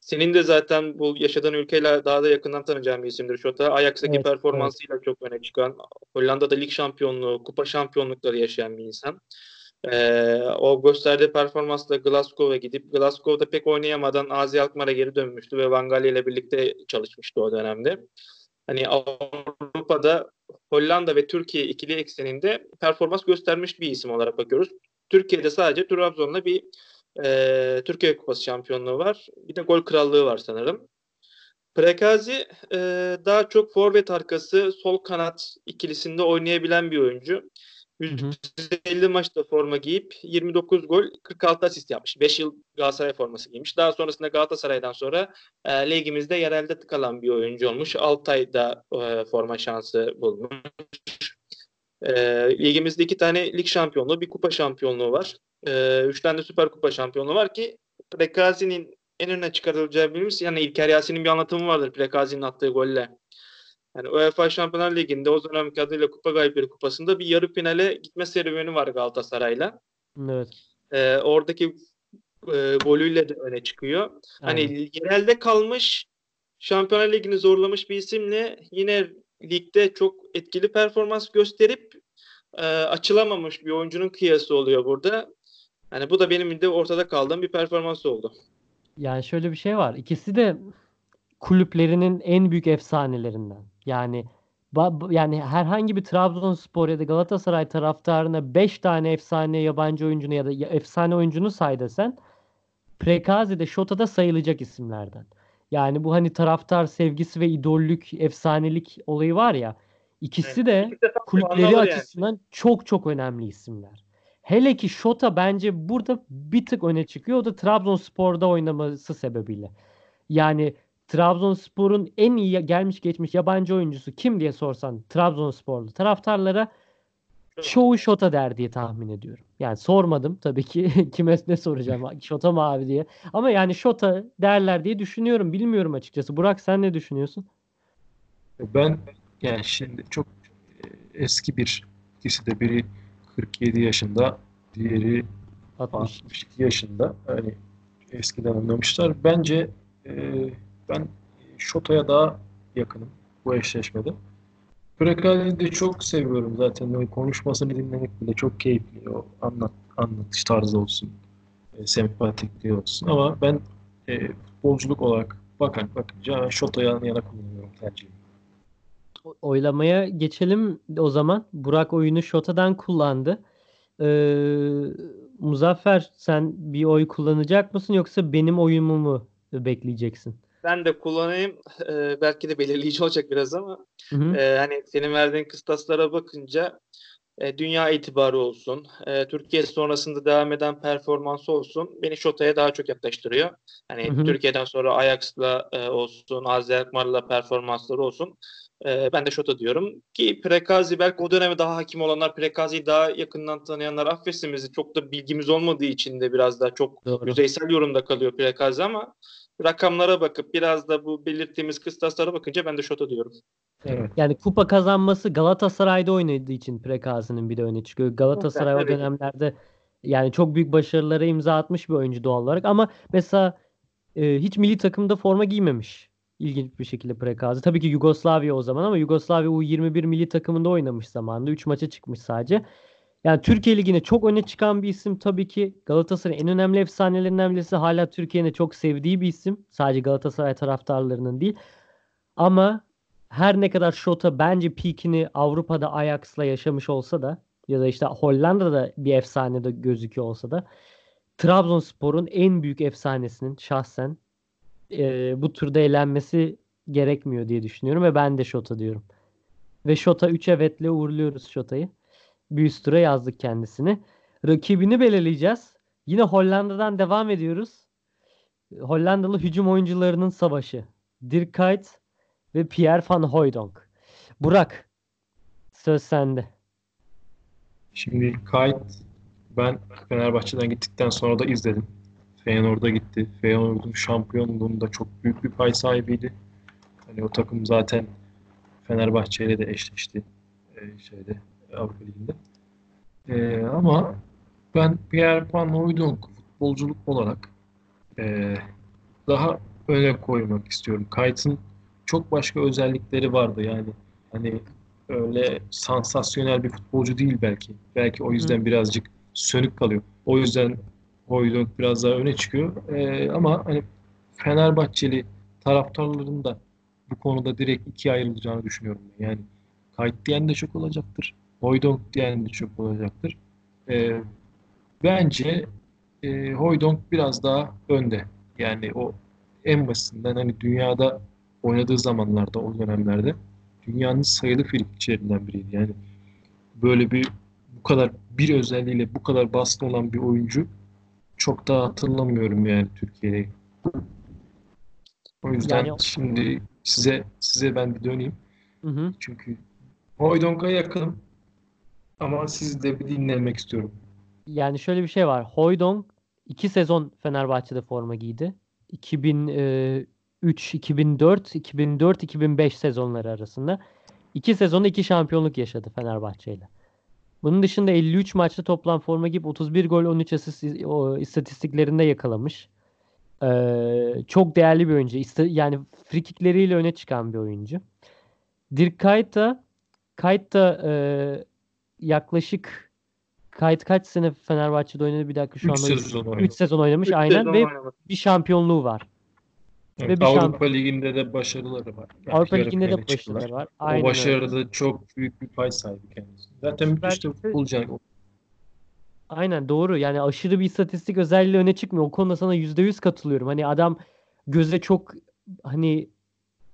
Senin de zaten bu yaşadığın ülkeyle daha da yakından tanıyacağın bir isimdir Şota. Ajax'taki Evet, performansıyla çok öne çıkan, Hollanda'da lig şampiyonluğu, kupa şampiyonlukları yaşayan bir insan. E, o gösterdiği performansla Glasgow'a gidip Glasgow'da pek oynayamadan Azi Alkmaar'a geri dönmüştü ve Van Gaal ile birlikte çalışmıştı o dönemde. Hani Avrupa'da Hollanda ve Türkiye ikili ekseninde performans göstermiş bir isim olarak bakıyoruz. Türkiye'de sadece Trabzon'la bir e, Türkiye Kupası şampiyonluğu var. Bir de gol krallığı var sanırım. Prekazi e, daha çok forvet arkası sol kanat ikilisinde oynayabilen bir oyuncu. Hı hı. 150 maçta forma giyip 29 gol 46 asist yapmış. 5 yıl Galatasaray forması giymiş. Daha sonrasında Galatasaray'dan sonra e, ligimizde yerelde kalan bir oyuncu olmuş. Altay'da e, forma şansı bulmuş. E, ligimizde iki tane lig şampiyonluğu, bir kupa şampiyonluğu var. E, tane de süper kupa şampiyonluğu var ki Prekazi'nin en öne çıkarılacağı bilimiz yani İlker Yasin'in bir anlatımı vardır Prekazi'nin attığı golle. Yani UEFA Şampiyonlar Ligi'nde o dönemki adıyla Kupa Galipleri Kupası'nda bir yarı finale gitme serüveni var Galatasaray'la. Evet. E, oradaki e, golüyle de öne çıkıyor. Hani aynen. yerelde kalmış Şampiyonlar Ligi'ni zorlamış bir isimle yine ligde çok etkili performans gösterip e, açılamamış bir oyuncunun kıyası oluyor burada. Hani bu da benim de ortada kaldığım bir performans oldu. Yani şöyle bir şey var. İkisi de kulüplerinin en büyük efsanelerinden. Yani yani herhangi bir Trabzonspor ya da Galatasaray taraftarına 5 tane efsane yabancı oyuncunu ya da efsane oyuncunu say desen Prekazi de Şota'da sayılacak isimlerden. Yani bu hani taraftar sevgisi ve idollük, efsanelik olayı var ya. ikisi de kulüpleri alır yani. açısından çok çok önemli isimler. Hele ki Şota bence burada bir tık öne çıkıyor. O da Trabzonspor'da oynaması sebebiyle. Yani Trabzonspor'un en iyi gelmiş geçmiş yabancı oyuncusu kim diye sorsan Trabzonsporlu taraftarlara çoğu Şota der diye tahmin ediyorum. Yani sormadım tabii ki kime ne soracağım Şota mı abi diye. Ama yani Şota derler diye düşünüyorum. Bilmiyorum açıkçası. Burak sen ne düşünüyorsun? Ben yani şimdi çok e, eski bir ikisi de biri 47 yaşında, diğeri 60. 62 yaşında. Yani eskiden oynamışlar. Bence e, ben Şota'ya daha yakınım bu eşleşmede. Prekazi'yi de çok seviyorum zaten. Böyle konuşmasını dinlemek bile çok keyifli. O anlat, anlatış tarzı olsun. E, sempatikliği olsun. Ama ben e, futbolculuk olarak bakan bakınca Şota'ya yana kullanıyorum tercihimi. Oylamaya geçelim o zaman. Burak oyunu Şota'dan kullandı. Ee, Muzaffer sen bir oy kullanacak mısın yoksa benim oyumu mu bekleyeceksin? Ben de kullanayım. Ee, belki de belirleyici olacak biraz ama Hı hı. e, hani senin verdiğin kıstaslara bakınca e, dünya itibarı olsun, e, Türkiye sonrasında devam eden performansı olsun beni Şota'ya daha çok yaklaştırıyor. Hani Hı hı. Türkiye'den sonra Ajax'la e, olsun, AZ Alkmaar'la performansları olsun. E, ben de Şota diyorum ki Prekazi belki o döneme daha hakim olanlar Prekazi'yi daha yakından tanıyanlar affetsin bizi. Çok da bilgimiz olmadığı için de biraz daha çok Doğru. yüzeysel yorumda kalıyor Prekazi ama rakamlara bakıp biraz da bu belirttiğimiz kıstaslara bakınca ben de Şota diyorum. Evet. Yani kupa kazanması Galatasaray'da oynadığı için Prekazi'nin bir de öne çıkıyor. Galatasaray o dönemlerde yani çok büyük başarılara imza atmış bir oyuncu doğal olarak ama mesela e, hiç milli takımda forma giymemiş. İlginç bir şekilde Prekazi. Tabii ki Yugoslavya o zaman ama Yugoslavya U21 milli takımında oynamış zamanında. 3 maça çıkmış sadece. Yani Türkiye Ligi'ne çok öne çıkan bir isim tabii ki. Galatasaray'ın en önemli efsanelerinden birisi. Hala Türkiye'nin çok sevdiği bir isim. Sadece Galatasaray taraftarlarının değil. Ama her ne kadar Şota bence peakini Avrupa'da Ajax'la yaşamış olsa da ya da işte Hollanda'da bir efsane de gözüküyor olsa da Trabzonspor'un en büyük efsanesinin şahsen e, bu turda elenmesi gerekmiyor diye düşünüyorum ve ben de Şota diyorum. Ve Şota 3 evetle uğurluyoruz Şota'yı. Bir yazdık kendisini. Rakibini belirleyeceğiz. Yine Hollanda'dan devam ediyoruz. Hollandalı hücum oyuncularının savaşı. Dirk Kuyt ve Pierre van Hooijdonk. Burak, söz sende. Şimdi Kayıt ben Fenerbahçe'den gittikten sonra da izledim. Feyenoord'a gitti. Feyenoord'un şampiyonluğunda çok büyük bir pay sahibiydi. Hani o takım zaten Fenerbahçe ile de eşleşti e, şeyde Avrupa Ligi'nde. E, ama ben Pierre Van Hooijdonk futbolculuk olarak e, daha öne koymak istiyorum. Kayt'ın çok başka özellikleri vardı yani. Hani öyle sansasyonel bir futbolcu değil belki. Belki o yüzden birazcık sönük kalıyor. O yüzden Hooijdonk biraz daha öne çıkıyor. Ee, ama hani Fenerbahçeli taraftarların da bu konuda direkt ikiye ayrılacağını düşünüyorum. Yani kayıt diyen de çok olacaktır. Hooijdonk diyen de çok olacaktır. Ee, bence e, Hooijdonk biraz daha önde. Yani o en basitinden hani dünyada oynadığı zamanlarda o dönemlerde dünyanın sayılı frikikçilerinden biriydi. Yani böyle bir bu kadar bir özelliğiyle bu kadar baskın olan bir oyuncu çok da hatırlamıyorum yani Türkiye'de. O yüzden Yani- şimdi size size ben bir döneyim. Hı hı. Çünkü Hoydonk'a yakınım ama sizi de bir dinlemek istiyorum. Yani şöyle bir şey var. Hooijdonk 2 sezon Fenerbahçe'de forma giydi. 2003, 2004, 2004, 2005 sezonları arasında. 2 sezonda 2 şampiyonluk yaşadı Fenerbahçe ile. Bunun dışında 53 maçta toplam forma giyip 31 gol 13 asist istatistiklerinde yakalamış. Ee, çok değerli bir oyuncu. İsta- yani frikikleriyle öne çıkan bir oyuncu. Dirk Kuyt da Kuyt da e, yaklaşık Kayıt kaç sene Fenerbahçe'de oynadı bir dakika şu 3 anda sezon 3 oynadı. sezon oynamış Üç aynen sezon ve oynadı. bir şampiyonluğu var. Evet, Ve bir Avrupa Ligi'nde de başarıları var. Yani Avrupa Ligi'nde de çıktılar. başarıları var. O Aynen öyle. başarıda çok büyük bir pay sahibi kendisi. Zaten Süper müthiş de Lig'de- futbolcu. Aynen doğru. Yani aşırı bir istatistik özelliği öne çıkmıyor. O konuda sana %100 katılıyorum. Hani adam göze çok hani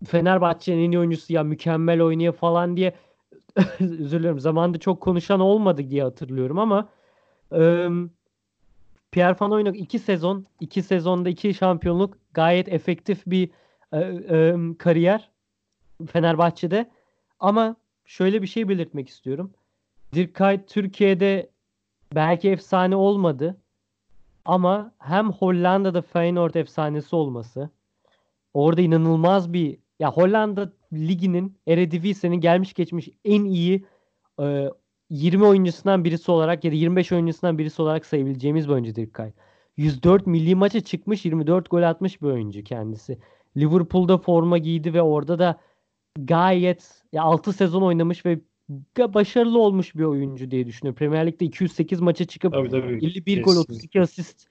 Fenerbahçe'nin en iyi oyuncusu ya mükemmel oynuyor falan diye özür dilerim. Zamanında çok konuşan olmadı diye hatırlıyorum ama ım, Pierre Van iki sezon, iki sezonda iki şampiyonluk gayet efektif bir e, ım, kariyer Fenerbahçe'de. Ama şöyle bir şey belirtmek istiyorum. Dirk Türkiye'de belki efsane olmadı ama hem Hollanda'da Feyenoord efsanesi olması orada inanılmaz bir ya Hollanda liginin Eredivisie'nin gelmiş geçmiş en iyi e, 20 oyuncusundan birisi olarak ya da 25 oyuncusundan birisi olarak sayabileceğimiz bir oyuncu Dirk Kuyt. 104 milli maça çıkmış 24 gol atmış bir oyuncu kendisi. Liverpool'da forma giydi ve orada da gayet ya 6 sezon oynamış ve başarılı olmuş bir oyuncu diye düşünüyorum. Premier Lig'de 208 maça çıkıp Tabii tabii. 51 gol Kesinlikle. 32 asist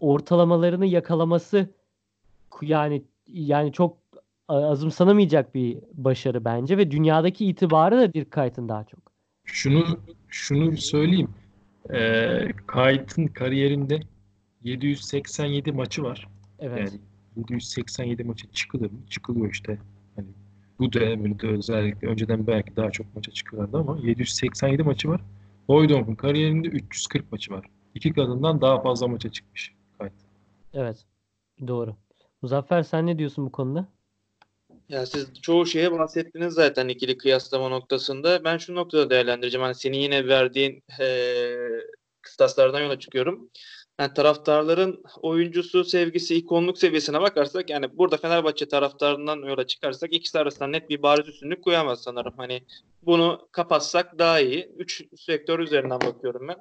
ortalamalarını yakalaması yani yani çok azımsanamayacak bir başarı bence ve dünyadaki itibarı da Dirk Kuyt'ın daha çok. Şunu şunu söyleyeyim. Ee, Kayt'ın kariyerinde 787 maçı var. Evet. Yani 787 maça çıkılır mı? Çıkılıyor işte. Hani bu dönemde özellikle önceden belki daha çok maça çıkıyorlardı ama 787 maçı var. Hooijdonk'un kariyerinde 340 maçı var. İki kadından daha fazla maça çıkmış Kayt. Evet. Doğru. Muzaffer sen ne diyorsun bu konuda? Ya siz çoğu şeye bahsettiniz zaten ikili kıyaslama noktasında. Ben şu noktada değerlendireceğim. Hani senin yine verdiğin eee kıstaslardan yola çıkıyorum. yani taraftarların oyuncusu sevgisi, ikonluk seviyesine bakarsak yani burada Fenerbahçe taraftarından yola çıkarsak ikisi arasında net bir bariz üstünlük koyamaz sanırım. Hani bunu kapatsak daha iyi. Üç sektör üzerinden bakıyorum ben.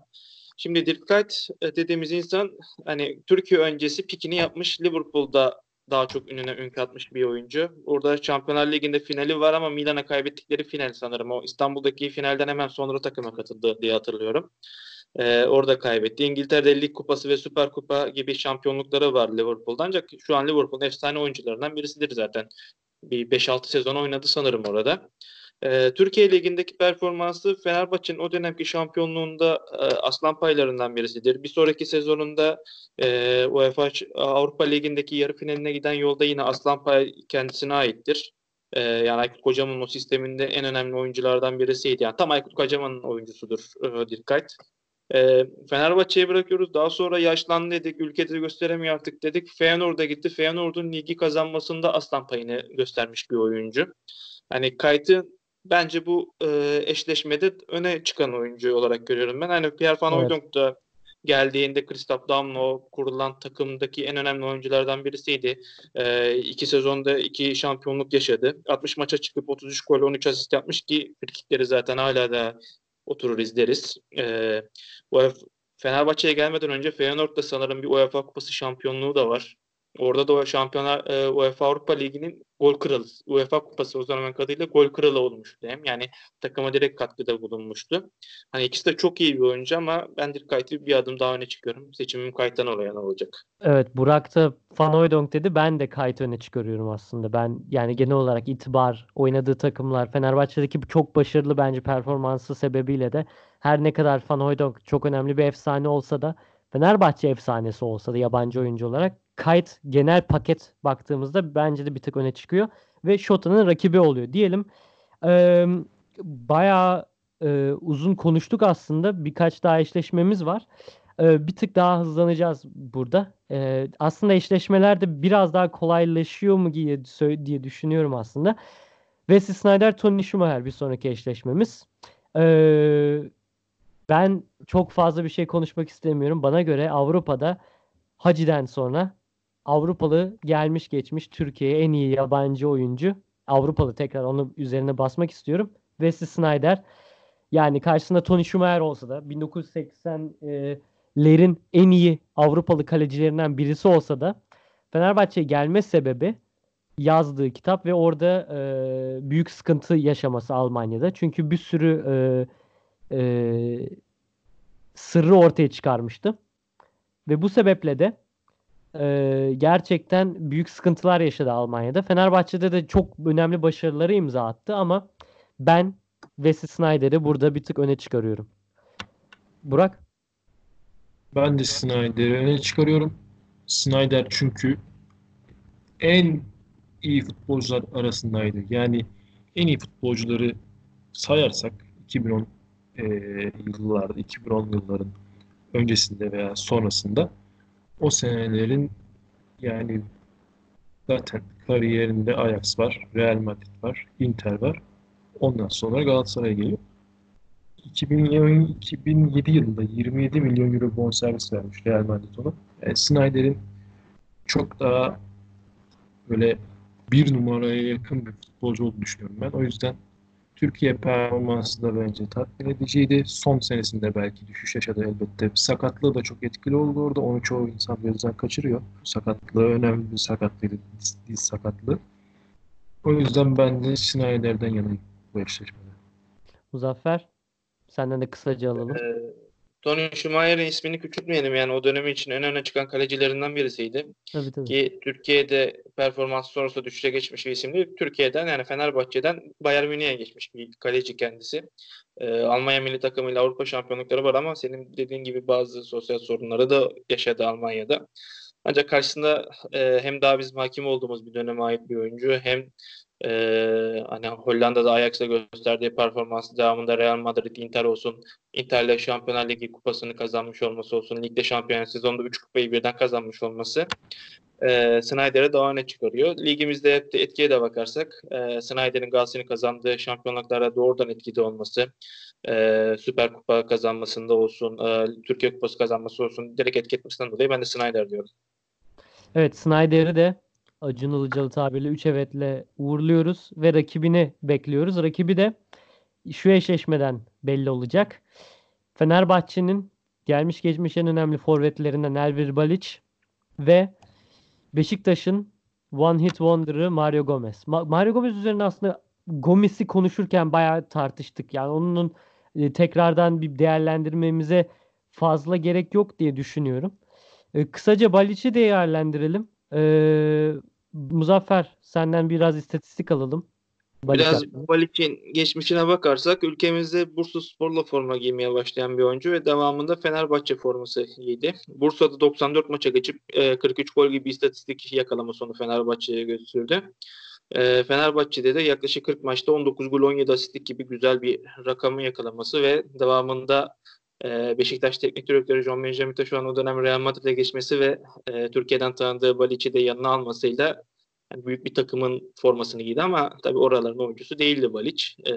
Şimdi Dirk Kuyt e, dediğimiz insan hani Türkiye öncesi pikini yapmış Liverpool'da daha çok ününe ün katmış bir oyuncu. Orada Şampiyonlar Ligi'nde finali var ama Milan'a kaybettikleri final sanırım. O İstanbul'daki finalden hemen sonra takıma katıldı diye hatırlıyorum. Ee, orada kaybetti. İngiltere'de Lig Kupası ve Süper Kupa gibi şampiyonlukları var Liverpool'da. Ancak şu an Liverpool'un efsane oyuncularından birisidir zaten. Bir 5-6 sezon oynadı sanırım orada. Ee, Türkiye Ligi'ndeki performansı Fenerbahçe'nin o dönemki şampiyonluğunda e, aslan paylarından birisidir. Bir sonraki sezonunda e, UEFA Avrupa Ligi'ndeki yarı finaline giden yolda yine aslan pay kendisine aittir. E, yani Aykut Kocaman'ın o sisteminde en önemli oyunculardan birisiydi. Yani tam Aykut Kocaman'ın oyuncusudur e, Dirkayt. E, Fenerbahçe'ye bırakıyoruz. Daha sonra yaşlandı dedik. Ülkede gösteremiyor artık dedik. Feyenoord'a gitti. Feyenoord'un ligi kazanmasında aslan payını göstermiş bir oyuncu. Hani Kayt'ı bence bu e, eşleşmede öne çıkan oyuncu olarak görüyorum ben. Hani Pierre Van evet. da geldiğinde Christoph Damlo kurulan takımdaki en önemli oyunculardan birisiydi. E, iki sezonda iki şampiyonluk yaşadı. 60 maça çıkıp 33 gol 13 asist yapmış ki frikikleri zaten hala da oturur izleriz. E, Fenerbahçe'ye gelmeden önce Feyenoord'da sanırım bir UEFA Kupası şampiyonluğu da var. Orada da Şampiyonlar e, UEFA Avrupa Ligi'nin gol kralı, UEFA Kupası o zaman adıyla gol kralı olmuştu hem. Yani takıma direkt katkıda bulunmuştu. Hani ikisi de çok iyi bir oyuncu ama ben Dirk Kuyt'ı bir adım daha öne çıkıyorum. Seçimim Kuyt'tan oraya ne olacak? Evet Burak da Van dedi. Ben de Kuyt'ı öne çıkarıyorum aslında. Ben yani genel olarak itibar, oynadığı takımlar, Fenerbahçe'deki çok başarılı bence performansı sebebiyle de her ne kadar Van çok önemli bir efsane olsa da Fenerbahçe efsanesi olsa da yabancı oyuncu olarak Kayt genel paket baktığımızda bence de bir tık öne çıkıyor ve Shota'nın rakibi oluyor. Diyelim e, bayağı e, uzun konuştuk aslında. Birkaç daha eşleşmemiz var. E, bir tık daha hızlanacağız burada. E, aslında eşleşmeler de biraz daha kolaylaşıyor mu diye, diye düşünüyorum aslında. Wesley Snyder, Tony Schumacher bir sonraki eşleşmemiz. E, ben çok fazla bir şey konuşmak istemiyorum. Bana göre Avrupa'da Hacı'den sonra Avrupalı gelmiş geçmiş Türkiye'ye en iyi yabancı oyuncu. Avrupalı tekrar onu üzerine basmak istiyorum. Wesley Snyder. Yani karşısında Tony Schumacher olsa da 1980'lerin en iyi Avrupalı kalecilerinden birisi olsa da Fenerbahçe'ye gelme sebebi yazdığı kitap ve orada e, büyük sıkıntı yaşaması Almanya'da. Çünkü bir sürü e, e, sırrı ortaya çıkarmıştı. Ve bu sebeple de e, gerçekten büyük sıkıntılar yaşadı Almanya'da. Fenerbahçe'de de çok önemli başarıları imza attı ama ben Wesley Snyder'i burada bir tık öne çıkarıyorum. Burak? Ben de Snyder'i öne çıkarıyorum. Snyder çünkü en iyi futbolcular arasındaydı. Yani en iyi futbolcuları sayarsak 2010 e, yıllarda, 2010 yılların öncesinde veya sonrasında o senelerin yani zaten kariyerinde Ajax var, Real Madrid var, Inter var. Ondan sonra Galatasaray geliyor. 2007, 2007 yılında 27 milyon euro bonservis vermiş Real Madrid ona. Yani Snyder'in çok daha böyle bir numaraya yakın bir futbolcu olduğunu düşünüyorum ben. O yüzden Türkiye performansı da bence tatmin ediciydi. Son senesinde belki düşüş yaşadı elbette. Sakatlığı da çok etkili oldu orada. Onu çoğu insan gözden kaçırıyor. Sakatlığı önemli bir sakatlıydı. Diz, diz sakatlığı. O yüzden ben de Snyder'den yanayım bu eşleşmede. Muzaffer, senden de kısaca alalım. Ee, Tony Schumacher'in ismini küçültmeyelim yani o dönemi için en öne çıkan kalecilerinden birisiydi. Tabii tabii. Ki Türkiye'de performans sonrası düşüşe geçmiş bir isimdi. Türkiye'den yani Fenerbahçe'den Bayern Münih'e geçmiş bir kaleci kendisi. Ee, Almanya milli takımıyla Avrupa şampiyonlukları var ama senin dediğin gibi bazı sosyal sorunları da yaşadı Almanya'da. Ancak karşısında e, hem daha bizim hakim olduğumuz bir döneme ait bir oyuncu hem ee, hani Hollanda'da Ajax'a gösterdiği performansı devamında Real Madrid, Inter olsun, Inter'le Şampiyonlar Ligi kupasını kazanmış olması olsun, ligde şampiyon sezonda 3 kupayı birden kazanmış olması e, Snyder'e daha öne çıkarıyor. Ligimizde hep de etkiye de bakarsak e, Snyder'in Galatasaray'ın kazandığı şampiyonluklara doğrudan etkili olması, e, Süper Kupa kazanmasında olsun, e, Türkiye Kupası kazanması olsun direkt etki etmesinden dolayı ben de Snyder diyorum. Evet Snyder'i de Acun Ilıcalı tabiriyle 3 evetle uğurluyoruz ve rakibini bekliyoruz. Rakibi de şu eşleşmeden belli olacak. Fenerbahçe'nin gelmiş geçmiş en önemli forvetlerinden Elvir Balic ve Beşiktaş'ın One Hit Wonder'ı Mario Gomez. Ma- Mario Gomez üzerine aslında Gomez'i konuşurken bayağı tartıştık. Yani onun e, tekrardan bir değerlendirmemize fazla gerek yok diye düşünüyorum. E, kısaca Balic'i değerlendirelim. E, Muzaffer senden biraz istatistik alalım. Balic Biraz. Balic'in geçmişine bakarsak ülkemizde Bursa Spor'la forma giymeye başlayan bir oyuncu ve devamında Fenerbahçe forması giydi. Bursa'da 94 maça geçip e, 43 gol gibi istatistik yakalama sonu Fenerbahçe'ye götürdü. E, Fenerbahçe'de de yaklaşık 40 maçta 19 gol 17 asistlik gibi güzel bir rakamı yakalaması ve devamında e, Beşiktaş Teknik Direktörü John Benjamin şu an o dönem Real Madrid'e geçmesi ve e, Türkiye'den tanıdığı Balic'i de yanına almasıyla büyük bir takımın formasını giydi ama tabii oraların oyuncusu değildi Balic. Ee,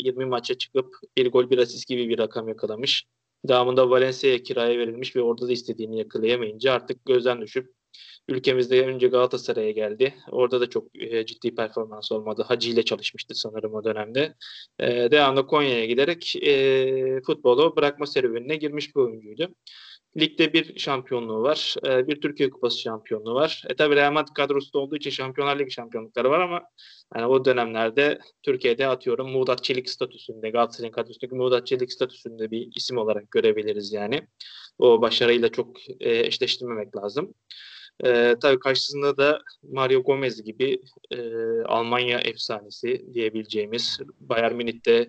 20 maça çıkıp bir gol bir asist gibi bir rakam yakalamış. Devamında Valencia'ya kiraya verilmiş ve orada da istediğini yakalayamayınca artık gözden düşüp ülkemizde önce Galatasaray'a geldi. Orada da çok e, ciddi performans olmadı. Hacı ile çalışmıştı sanırım o dönemde. E, devamında Konya'ya giderek e, futbolu bırakma serüvenine girmiş bir oyuncuydu. Ligde bir şampiyonluğu var. e, Bir Türkiye Kupası şampiyonluğu var. E tabi Real Madrid kadrosu olduğu için Şampiyonlar Ligi şampiyonlukları var ama yani o dönemlerde Türkiye'de atıyorum Muğdat Çelik statüsünde, Galatasaray'ın kadrosundaki Muğdat Çelik statüsünde bir isim olarak görebiliriz yani. O başarıyla çok e, eşleştirmemek lazım. E, tabii karşısında da Mario Gomez gibi e, Almanya efsanesi diyebileceğimiz Bayern Münih'te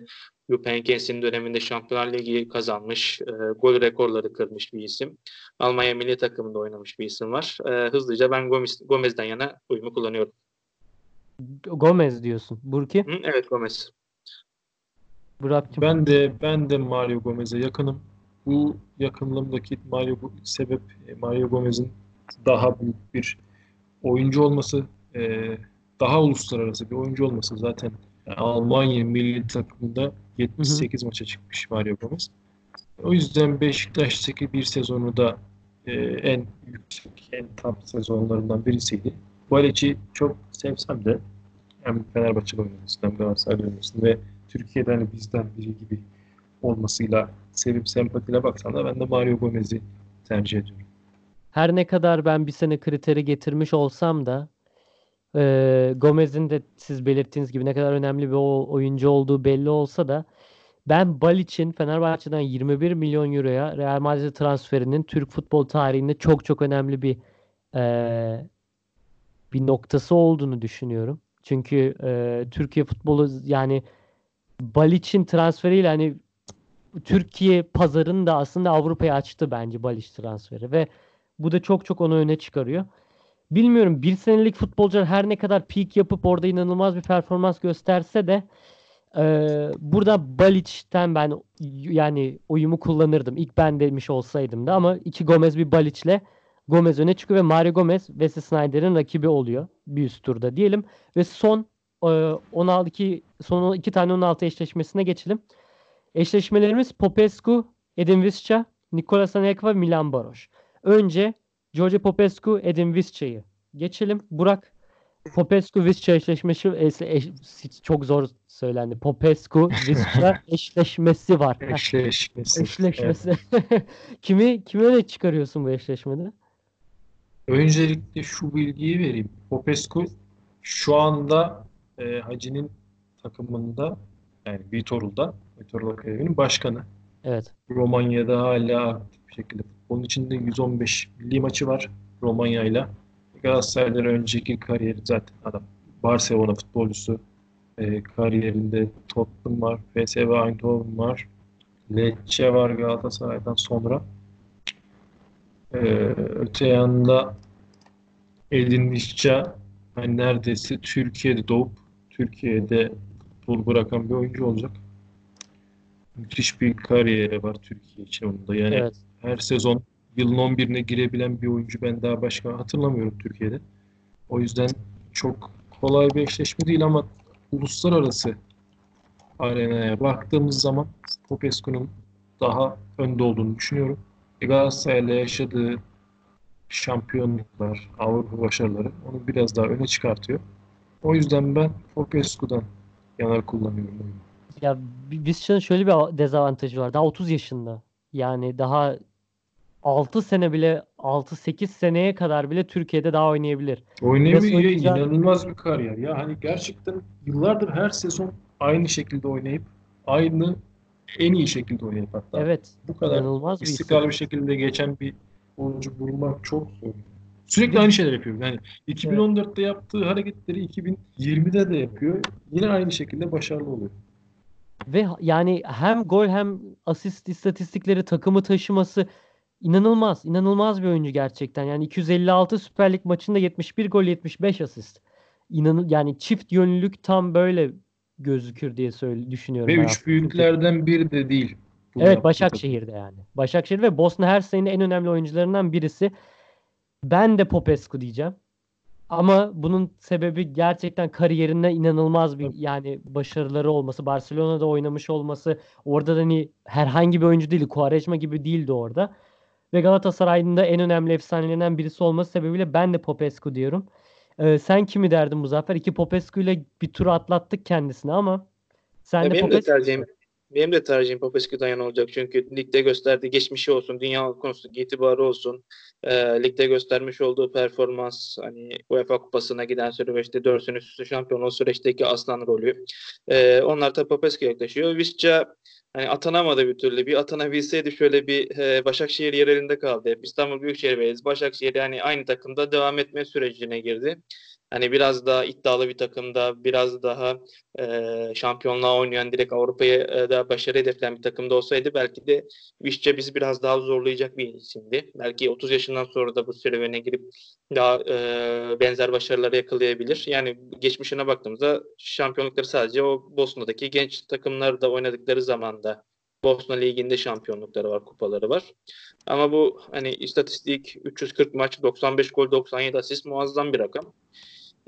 Jupp Heynckes'in döneminde Şampiyonlar Ligi kazanmış, e, gol rekorları kırmış bir isim. Almanya milli takımında oynamış bir isim var. E, hızlıca ben Gomez, Gomez'den yana uyumu kullanıyorum. Gomez diyorsun. Burki, Hı, evet Gomez. Burak'cığım. Ben de ben de Mario Gomez'e yakınım. Bu yakınlığımdaki Mario sebep e, Mario Gomez'in daha büyük bir oyuncu olması, e, daha uluslararası bir oyuncu olması zaten yani Almanya milli takımında 78 maça çıkmış Mario Gomez. O yüzden Beşiktaş'taki bir sezonu da e, en yüksek, en top sezonlarından birisiydi. Balic'i çok sevsem de hem Fenerbahçe'de oynamasını hem Galatasaray'da oynamasını ve Türkiye'de hani bizden biri gibi olmasıyla sevip sempatiyle baksan da ben de Mario Gomez'i tercih ediyorum. Her ne kadar ben bir sene kriteri getirmiş olsam da e, Gomez'in de siz belirttiğiniz gibi ne kadar önemli bir oyuncu olduğu belli olsa da ben Balic'in Fenerbahçe'den 21 milyon euroya Real Madrid transferinin Türk futbol tarihinde çok çok önemli bir e, bir noktası olduğunu düşünüyorum. Çünkü e, Türkiye futbolu yani Balic'in transferiyle hani Türkiye pazarını da aslında Avrupa'ya açtı bence Balic transferi ve bu da çok çok onu öne çıkarıyor. Bilmiyorum bir senelik futbolcular her ne kadar peak yapıp orada inanılmaz bir performans gösterse de e, burada Balic'ten ben yani oyumu kullanırdım. İlk ben demiş olsaydım da ama iki Gomez bir Balic'le Gomez öne çıkıyor ve Mario Gomez Wesley Sneijder'in rakibi oluyor bir üst turda diyelim. Ve son e, 16 iki, son iki tane 16 eşleşmesine geçelim. Eşleşmelerimiz Popescu, Edin Visca, Nikola Anelka ve Milan Baroş. Önce George Popescu, Edin Visca'yı geçelim. Burak Popescu Visca eşleşmesi eş- eş- çok zor söylendi. Popescu Visca eşleşmesi var. Eşleşmesi. Eşleşmesi. kimi kimi öne çıkarıyorsun bu eşleşmede? Öncelikle şu bilgiyi vereyim. Popescu şu anda e, Hacı'nin takımında yani Viitorul'da, Viitorul Akademi'nin başkanı. Evet. Romanya'da hala aktif bir şekilde futbolun içinde 115 milli maçı var Romanya'yla. Galatasaray'dan önceki kariyeri zaten adam Barcelona futbolcusu. E, kariyerinde Tottenham var, PSV Eindhoven var, Lecce var Galatasaray'dan sonra. E, öte yanda Edin Visca hani neredeyse Türkiye'de doğup Türkiye'de futbol bırakan bir oyuncu olacak. Müthiş bir kariyeri var Türkiye için onun da. Yani Evet. Her sezon yılın 11'ine girebilen bir oyuncu ben daha başka hatırlamıyorum Türkiye'de. O yüzden çok kolay bir eşleşme değil ama uluslararası arenaya baktığımız zaman Popescu'nun daha önde olduğunu düşünüyorum. E, Galatasaray'la yaşadığı şampiyonluklar, Avrupa başarıları onu biraz daha öne çıkartıyor. O yüzden ben Popescu'dan yana kullanıyorum. Ya Visca'nın şöyle bir dezavantajı var. Daha 30 yaşında. Yani daha 6 sene bile 6-8 seneye kadar bile Türkiye'de daha oynayabilir. Oynayabiliyor. oynayacağı- inanılmaz bir kariyer. Ya hani gerçekten yıllardır her sezon aynı şekilde oynayıp aynı en iyi şekilde oynayıp hatta Evet. bu kadar inanılmaz bir istikrarlı bir isim. şekilde geçen bir oyuncu bulmak çok zor. Sürekli aynı şeyler yapıyor. Yani 2014'te yaptığı hareketleri 2020'de de yapıyor. Yine aynı şekilde başarılı oluyor. Ve yani hem gol hem asist istatistikleri takımı taşıması inanılmaz. inanılmaz bir oyuncu gerçekten. Yani 256 Süper Lig maçında 71 gol 75 asist. İnanıl yani çift yönlülük tam böyle gözükür diye söyle düşünüyorum Ve üç aslında. büyüklerden biri de değil. bunu Evet Başakşehir'de yani. Başakşehir ve Bosna Hersek'in en önemli oyuncularından birisi. Ben de Popescu diyeceğim. Ama bunun sebebi gerçekten kariyerinde inanılmaz bir yani başarıları olması, Barcelona'da oynamış olması, orada da hani herhangi bir oyuncu değil, Quaresma gibi değildi orada. Ve Galatasaray'ın da en önemli efsanelerinden birisi olması sebebiyle ben de Popescu diyorum. Ee, sen kimi derdin Muzaffer? İki Popescu ile bir tur atlattık kendisini ama sen Ya de benim de Popescu tercihim benim de tercihim Popescu'dan yana olacak. Çünkü ligde gösterdiği geçmişi olsun, dünya konusunda itibarı olsun, e, ligde göstermiş olduğu performans, hani UEFA Kupası'na giden süreçte dörsün üst üste şampiyon o süreçteki aslan rolü. E, onlar da Popescu'ya yaklaşıyor. Visca hani atanamadı bir türlü. Bir atanabilseydi şöyle bir e, Başakşehir yer elinde kaldı. Hep İstanbul Büyükşehir Belediyesi, Başakşehir yani aynı takımda devam etme sürecine girdi. Hani biraz daha iddialı bir takımda, biraz daha e, şampiyonluğa oynayan, direkt Avrupa'ya e, da başarı hedefleyen bir takımda olsaydı belki de Vişça bizi biraz daha zorlayacak bir isimdi. Belki 30 yaşından sonra da bu serüvene girip daha e, benzer başarıları yakalayabilir. Yani geçmişine baktığımızda şampiyonlukları sadece o Bosna'daki genç takımlarda oynadıkları zamanda Bosna Ligi'nde şampiyonlukları var, kupaları var. Ama bu hani istatistik 340 maç, 95 gol, 97 asist muazzam bir rakam.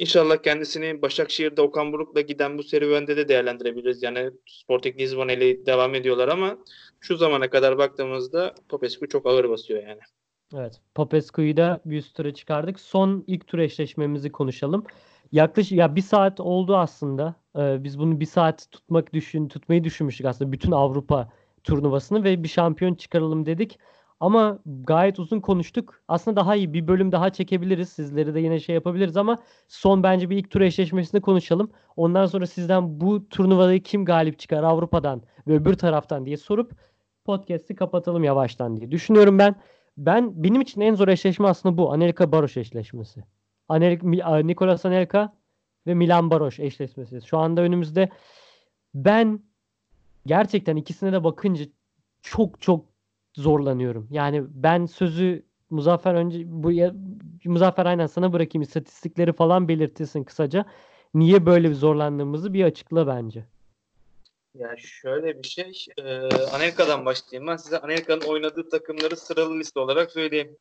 İnşallah kendisini Başakşehir'de Okan Buruk'la giden bu serüvende de değerlendirebiliriz. Yani Sporting Lisbon ile devam ediyorlar ama şu zamana kadar baktığımızda Popescu çok ağır basıyor yani. Evet. Popescu'yu da bir üst tura çıkardık. Son ilk tur eşleşmemizi konuşalım. Yaklaşık ya bir saat oldu aslında. Ee, biz bunu bir saat tutmak düşün tutmayı düşünmüştük aslında bütün Avrupa turnuvasını ve bir şampiyon çıkaralım dedik. Ama gayet uzun konuştuk. Aslında daha iyi bir bölüm daha çekebiliriz. Sizleri de yine şey yapabiliriz ama son bence bir ilk tur eşleşmesini konuşalım. Ondan sonra sizden bu turnuvayı kim galip çıkar Avrupa'dan ve öbür taraftan diye sorup podcast'i kapatalım yavaştan diye düşünüyorum ben. Ben benim için en zor eşleşme aslında bu. Anelka Baroş eşleşmesi. Anelka, Nicolas Anelka ve Milan Baroş eşleşmesi. Şu anda önümüzde ben gerçekten ikisine de bakınca çok çok zorlanıyorum. Yani ben sözü Muzaffer önce bu ya- Muzaffer aynen sana bırakayım istatistikleri falan belirtirsin kısaca. Niye böyle bir zorlandığımızı bir açıkla bence. Ya şöyle bir şey, e, Anelka'dan başlayayım ben size. Anelka'nın oynadığı takımları sıralı liste olarak söyleyeyim.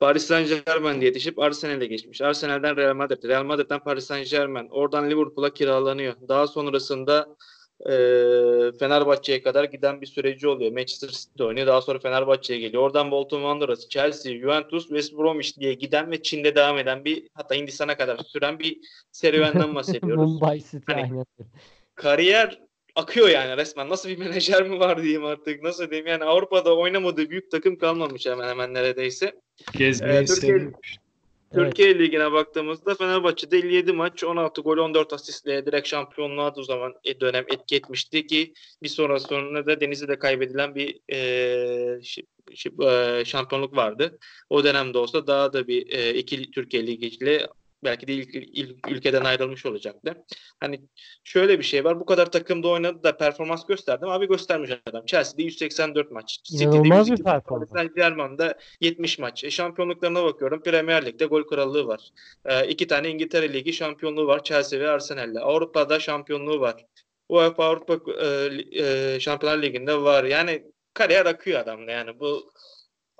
Paris Saint-Germain diye yetişip Arsenal'e geçmiş. Arsenal'den Real Madrid, Real Madrid'den Paris Saint-Germain, oradan Liverpool'a kiralanıyor. Daha sonrasında e, Fenerbahçe'ye kadar giden bir süreci oluyor. Manchester City oynuyor, daha sonra Fenerbahçe'ye geliyor. Oradan Bolton Wanderers, Chelsea, Juventus, West Bromwich diye giden ve Çin'de devam eden bir hatta Hindistan'a kadar süren bir serüvenden bahsediyoruz. Mumbai City Hani- aynen. kariyer akıyor yani resmen. Nasıl bir menajer mi var diyeyim artık. Nasıl diyeyim yani Avrupa'da oynamadığı büyük takım kalmamış hemen hemen neredeyse. Gezmeyi Ee, Türkiye- seviyormuş. Evet. Türkiye Ligi'ne baktığımızda Fenerbahçe'de 57 maç 16 gol 14 asistle direkt şampiyonluğa da o zaman e, dönem etki etmişti ki bir sonra sonra da Denizli'de kaybedilen bir e, şi- şi- e, şampiyonluk vardı. O dönemde olsa daha da bir e, iki Türkiye Ligi ile belki de ilk, ilk ülkeden ayrılmış olacaktı. Hani şöyle bir şey var. Bu kadar takımda oynadı da performans gösterdim. Abi göstermiş adam. Chelsea'de 184 maç. İnanılmaz bir 102 performans. Saint-Germain'de 70 maç. E, şampiyonluklarına bakıyorum. Premier Lig'de gol krallığı var. E, iki tane İngiltere Ligi şampiyonluğu var. Chelsea ve Arsenal'le. Avrupa'da şampiyonluğu var. UEFA Avrupa e, e, Şampiyonlar Ligi'nde var. Yani kariyer akıyor adamda. Yani bu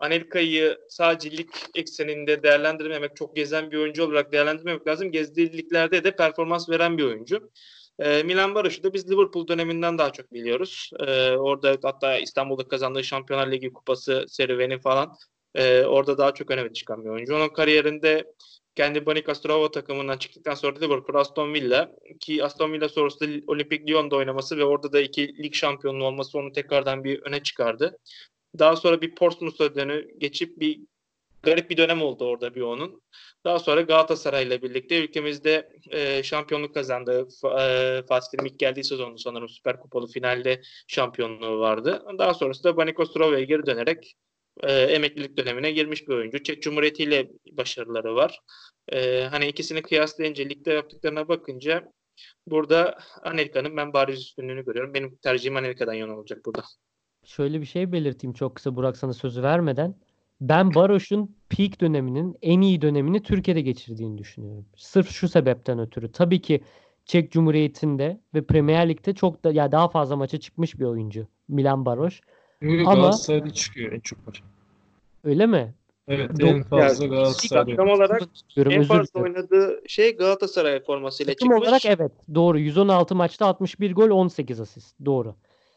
Anelka'yı sadece lig ekseninde değerlendirmemek, çok gezen bir oyuncu olarak değerlendirmemek lazım. Gezdiği liglerde de performans veren bir oyuncu. E, Milan Baroş'u da biz Liverpool döneminden daha çok biliyoruz. E, orada hatta İstanbul'da kazandığı Şampiyonlar Ligi kupası serüveni falan e, orada daha çok öne çıkan bir oyuncu. Onun kariyerinde kendi Bani Castrova takımından çıktıktan sonra Liverpool, Aston Villa ki Aston Villa sonrasında Olimpik Lyon'da oynaması ve orada da iki lig şampiyonluğu olması onu tekrardan bir öne çıkardı. Daha sonra bir Portsmouth'a dönü geçip bir garip bir dönem oldu orada bir onun. Daha sonra Galatasaray ile birlikte ülkemizde e, şampiyonluk kazandı. E, Fatih Terim ilk geldiği sezonda sanırım Süper Kupalı finalde şampiyonluğu vardı. Daha sonrasında Bani Kostrova'ya geri dönerek e, emeklilik dönemine girmiş bir oyuncu. Çek Cumhuriyeti ile başarıları var. E, hani ikisini kıyaslayınca ligde yaptıklarına bakınca burada Amerika'nın ben bariz üstünlüğünü görüyorum. Benim tercihim Amerika'dan yana olacak burada. Şöyle bir şey belirteyim çok kısa Burak sana sözü vermeden. Ben Baroş'un peak döneminin en iyi dönemini Türkiye'de geçirdiğini düşünüyorum. Sırf şu sebepten ötürü. Tabii ki Çek Cumhuriyeti'nde ve Premier Lig'de çok da ya daha fazla maça çıkmış bir oyuncu Milan Baroş. Ama- Galatasaray'da çıkıyor en çok maç. Öyle mi? Evet Yok, en fazla yani Galatasaray'da. Tam olarak Diyorum, en fazla dilerim. oynadığı şey Galatasaray formasıyla Takım çıkmış. olarak evet doğru. 116 maçta 61 gol 18 asist. Doğru.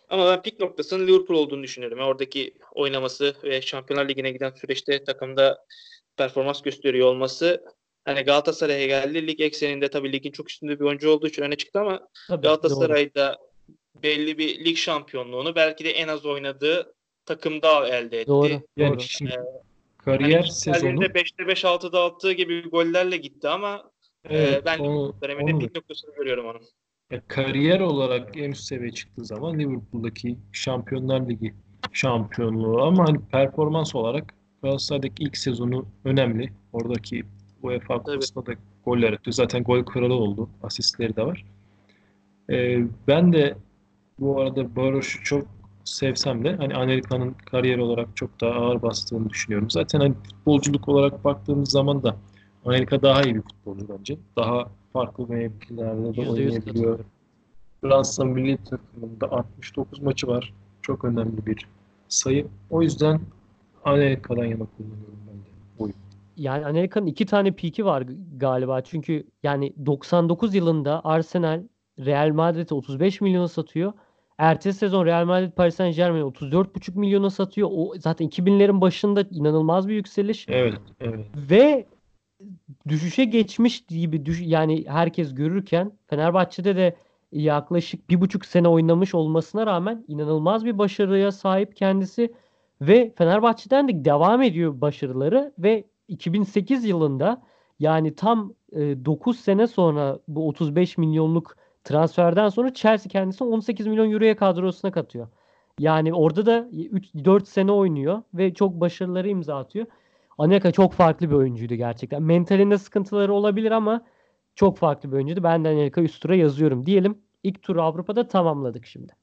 Ama ben pik noktasının Liverpool olduğunu düşünüyorum. Yani oradaki oynaması ve Şampiyonlar Ligi'ne giden süreçte takımda performans gösteriyor olması hani Galatasaray'a geldi. Lig ekseninde tabii ligin çok üstünde bir oyuncu olduğu için öne çıktı ama Tabii, doğru. Galatasaray'da belli bir lig şampiyonluğunu belki de en az oynadığı takımda elde etti. Doğru. Yani doğru. şimdi Hani kariyer ilk sezonu geldiğinde 5'te 5 6'da attığı gibi gollerle gitti ama evet, ben onu, döneminde onu- pik noktasını görüyorum onun. Kariyer olarak en üst seviyeye çıktığı zaman Liverpool'daki Şampiyonlar Ligi şampiyonluğu ama hani performans olarak Galatasaray'daki ilk sezonu önemli. Oradaki UEFA Kupası'nda da goller atıyor. Zaten gol kralı oldu. Asistleri de var. Ee, ben de bu arada Baroş'u çok sevsem de hani Amerika'nın kariyer olarak çok daha ağır bastığını düşünüyorum. Zaten hani futbolculuk olarak baktığımız zaman da Amerika daha iyi bir futbolcu bence. Daha farklı mevkilerde de oynayabiliyor. Fransa milli takımında 69 maçı var. Çok önemli bir sayı. O yüzden Amerika'dan yana kullanıyorum ben de oyu. Yani Amerika'nın iki tane peak'i var galiba. Çünkü yani 99 yılında Arsenal Real Madrid'e 35 milyona satıyor. Ertesi sezon Real Madrid Paris Saint-Germain'e 34,5 milyona satıyor. O zaten 2000'lerin başında inanılmaz bir yükseliş. Evet, evet. Ve düşüşe geçmiş gibi düş yani herkes görürken Fenerbahçe'de de yaklaşık bir buçuk sene oynamış olmasına rağmen inanılmaz bir başarıya sahip kendisi ve Fenerbahçe'den de devam ediyor başarıları ve 2008 yılında yani tam 9 sene sonra bu 35 milyonluk transferden sonra Chelsea kendisini 18 milyon euroya kadrosuna katıyor. Yani orada da 3-4 sene oynuyor ve çok başarıları imza atıyor. Anelka çok farklı bir oyuncuydu gerçekten. Mentalinde sıkıntıları olabilir ama çok farklı bir oyuncuydu. Ben de Anelka üst tura yazıyorum. Diyelim ilk turu Avrupa'da tamamladık şimdi.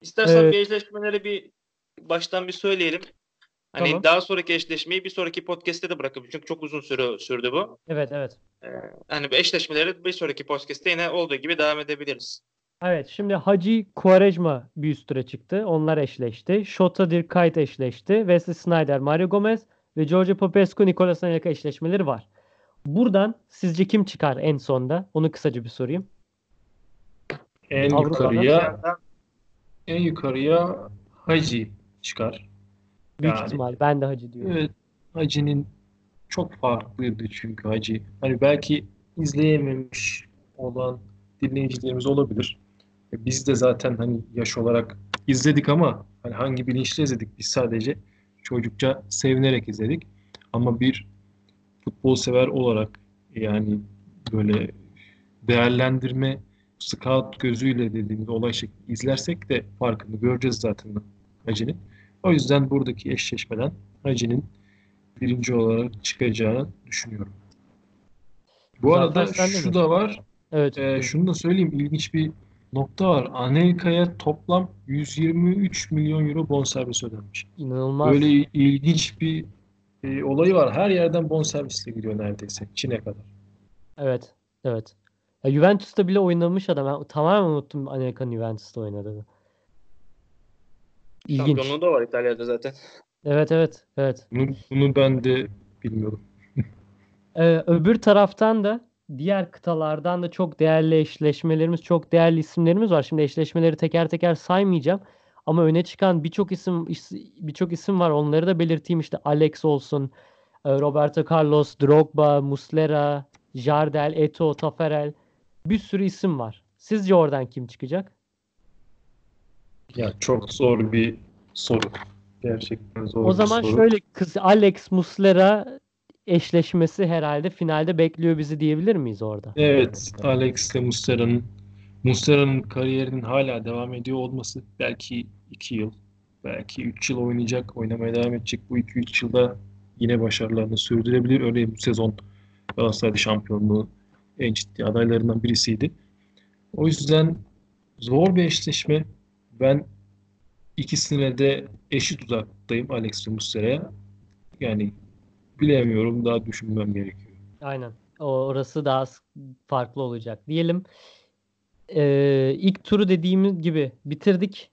İstersen Evet. bir eşleşmeleri bir baştan bir söyleyelim. Hani Tamam. daha sonraki eşleşmeyi bir sonraki podcast'te de bırakıp çünkü çok uzun süre sürdü bu. Evet evet. Ee, hani eşleşmeleri bir sonraki podcast'te yine olduğu gibi devam edebiliriz. Evet şimdi Hacı Quaresma bir üst tura çıktı. Onlar eşleşti. Shota Dirkayt eşleşti. Wesley Snyder, Mario Gomez ve George Popescu, Nicolas Anelka eşleşmeleri var. Buradan sizce kim çıkar en sonda? Onu kısaca bir sorayım. En yukarıya en yukarıya Hacı çıkar. Büyük Yani- ihtimal. Ben de Hacı diyorum. Evet, Hacı'nin çok farklıydı çünkü Hacı. Hani belki izleyememiş olan dinleyicilerimiz olabilir. E, Biz de zaten hani yaş olarak izledik ama hani hangi bilinçle izledik biz sadece çocukça sevinerek izledik. Ama bir futbol sever olarak yani böyle değerlendirme scout gözüyle dediğimiz olay şekli izlersek de farkını göreceğiz zaten Hacı'nin. O yüzden buradaki eşleşmeden Hacı'nin birinci olarak çıkacağını düşünüyorum. Bu Zafer, arada şu da var. Evet. e, şunu da söyleyeyim. ilginç bir nokta var. Anelka'ya toplam 123 milyon euro bonservis ödenmiş. İnanılmaz. Böyle ilginç bir e, olayı var. Her yerden bonservisle gidiyor neredeyse. Çin'e kadar. Evet. Evet. Ya Juventus'ta bile oynamış adam. Ben tamamen unuttum Anelka'nın Juventus'ta oynadığını. İlginç. Şampiyonluğu da var İtalya'da zaten. Evet evet evet. Bunu, bunu ben de bilmiyorum. Ee, öbür taraftan da diğer kıtalardan da çok değerli eşleşmelerimiz, çok değerli isimlerimiz var. Şimdi eşleşmeleri teker teker saymayacağım. Ama öne çıkan birçok isim is- birçok isim var. Onları da belirteyim. İşte Alex olsun, e, Roberto Carlos, Drogba, Muslera, Jardel, Eto'o, Taferel. Bir sürü isim var. Sizce oradan kim çıkacak? Ya çok zor bir soru. Gerçekten zor O zaman soru. şöyle kız Alex Muslera eşleşmesi herhalde finalde bekliyor bizi diyebilir miyiz orada? Evet, Alex ile Muslera'nın Muslera'nın kariyerinin hala devam ediyor olması belki 2 yıl, belki 3 yıl oynayacak, oynamaya devam edecek. Bu 2-3 yılda yine başarılarını sürdürebilir. Öyle bu sezon Galatasaray şampiyonluğu en ciddi adaylarından birisiydi. O yüzden zor bir eşleşme. Ben ikisine de eşit uzaktayım Alex ve Muslera'ya. Yani bilemiyorum, daha düşünmem gerekiyor. Aynen. O, orası daha farklı olacak. Diyelim eee, ilk turu dediğimiz gibi bitirdik.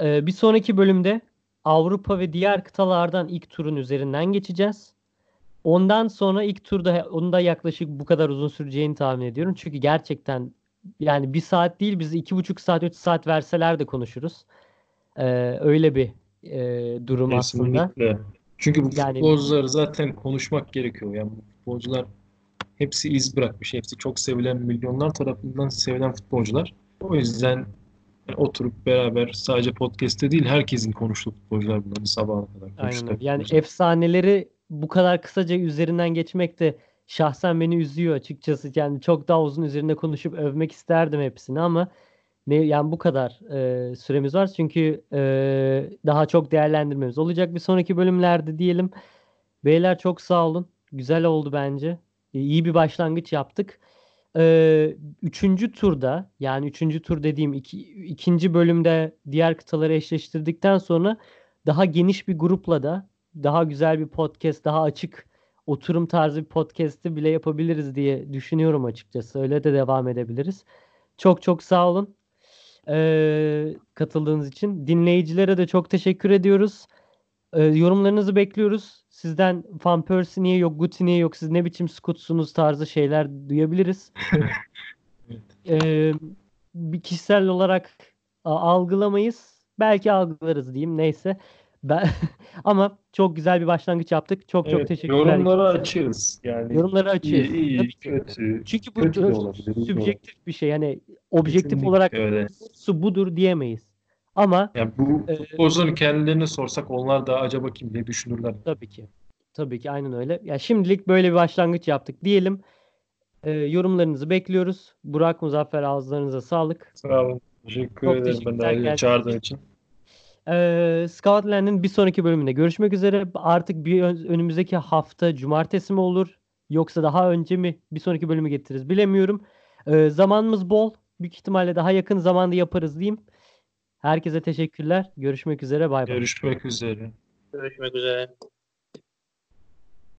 Eee, bir sonraki bölümde Avrupa ve diğer kıtalardan ilk turun üzerinden geçeceğiz. Ondan sonra ilk turda onun da yaklaşık bu kadar uzun süreceğini tahmin ediyorum. Çünkü gerçekten yani bir saat değil bizi iki buçuk saat, üç saat verseler de konuşuruz. Eee, öyle bir eee, durum aslında. Çünkü bu Yani- futbolcuları zaten konuşmak gerekiyor. Yani bu futbolcular hepsi iz bırakmış. Hepsi çok sevilen, milyonlar tarafından sevilen futbolcular. O yüzden yani oturup beraber sadece podcast'te değil herkesin konuştuğu futbolcular bunların sabaha kadar konuştuğu. Yani efsaneleri bu kadar kısaca üzerinden geçmek de şahsen beni üzüyor açıkçası. Yani çok daha uzun üzerinde konuşup övmek isterdim hepsini ama yani bu kadar e, süremiz var. Çünkü e, daha çok değerlendirmemiz olacak bir sonraki bölümlerde diyelim. Beyler çok sağ olun. Güzel oldu bence. E, iyi bir başlangıç yaptık. E, üçüncü turda yani üçüncü tur dediğim iki, ikinci bölümde diğer kıtaları eşleştirdikten sonra daha geniş bir grupla da daha güzel bir podcast, daha açık oturum tarzı bir podcast'i bile yapabiliriz diye düşünüyorum açıkçası. Öyle de devam edebiliriz. Çok çok sağ olun ee, katıldığınız için. Dinleyicilere de çok teşekkür ediyoruz. Ee, yorumlarınızı bekliyoruz. Sizden Van Persie niye yok, Guti niye yok, siz ne biçim scutsunuz tarzı şeyler duyabiliriz. Ee, bir kişisel olarak algılamayız. Belki algılarız diyeyim. Neyse. Ben ama çok güzel bir başlangıç yaptık. Çok çok Evet, teşekkürler. yorumları açığız. Yani Yorumları açıyoruz. iyi, iyi, kötü. Çünkü bu kötü olabilir, bir şey. Yani objektif Kesinlikle olarak öyle. su budur diyemeyiz. Ama Yani bu futbolcuların kendilerine sorsak onlar da acaba kim diye düşünürler. tabii ki. Tabii ki aynen öyle. Ya şimdilik böyle bir başlangıç yaptık diyelim. Ee, yorumlarınızı bekliyoruz. Burak Muzaffer ağızlarınıza sağlık. Sağ olun. Teşekkür Çok ederim ben de çağırdığın için. Ee, Scoutland'in bir sonraki bölümünde görüşmek üzere. Artık bir ön- önümüzdeki hafta cumartesi mi olur yoksa daha önce mi bir sonraki bölümü getiririz bilemiyorum. Ee, zamanımız bol. Büyük ihtimalle daha yakın zamanda yaparız diyeyim. Herkese teşekkürler. Görüşmek üzere. Bay bay. Görüşmek üzere. Görüşmek üzere.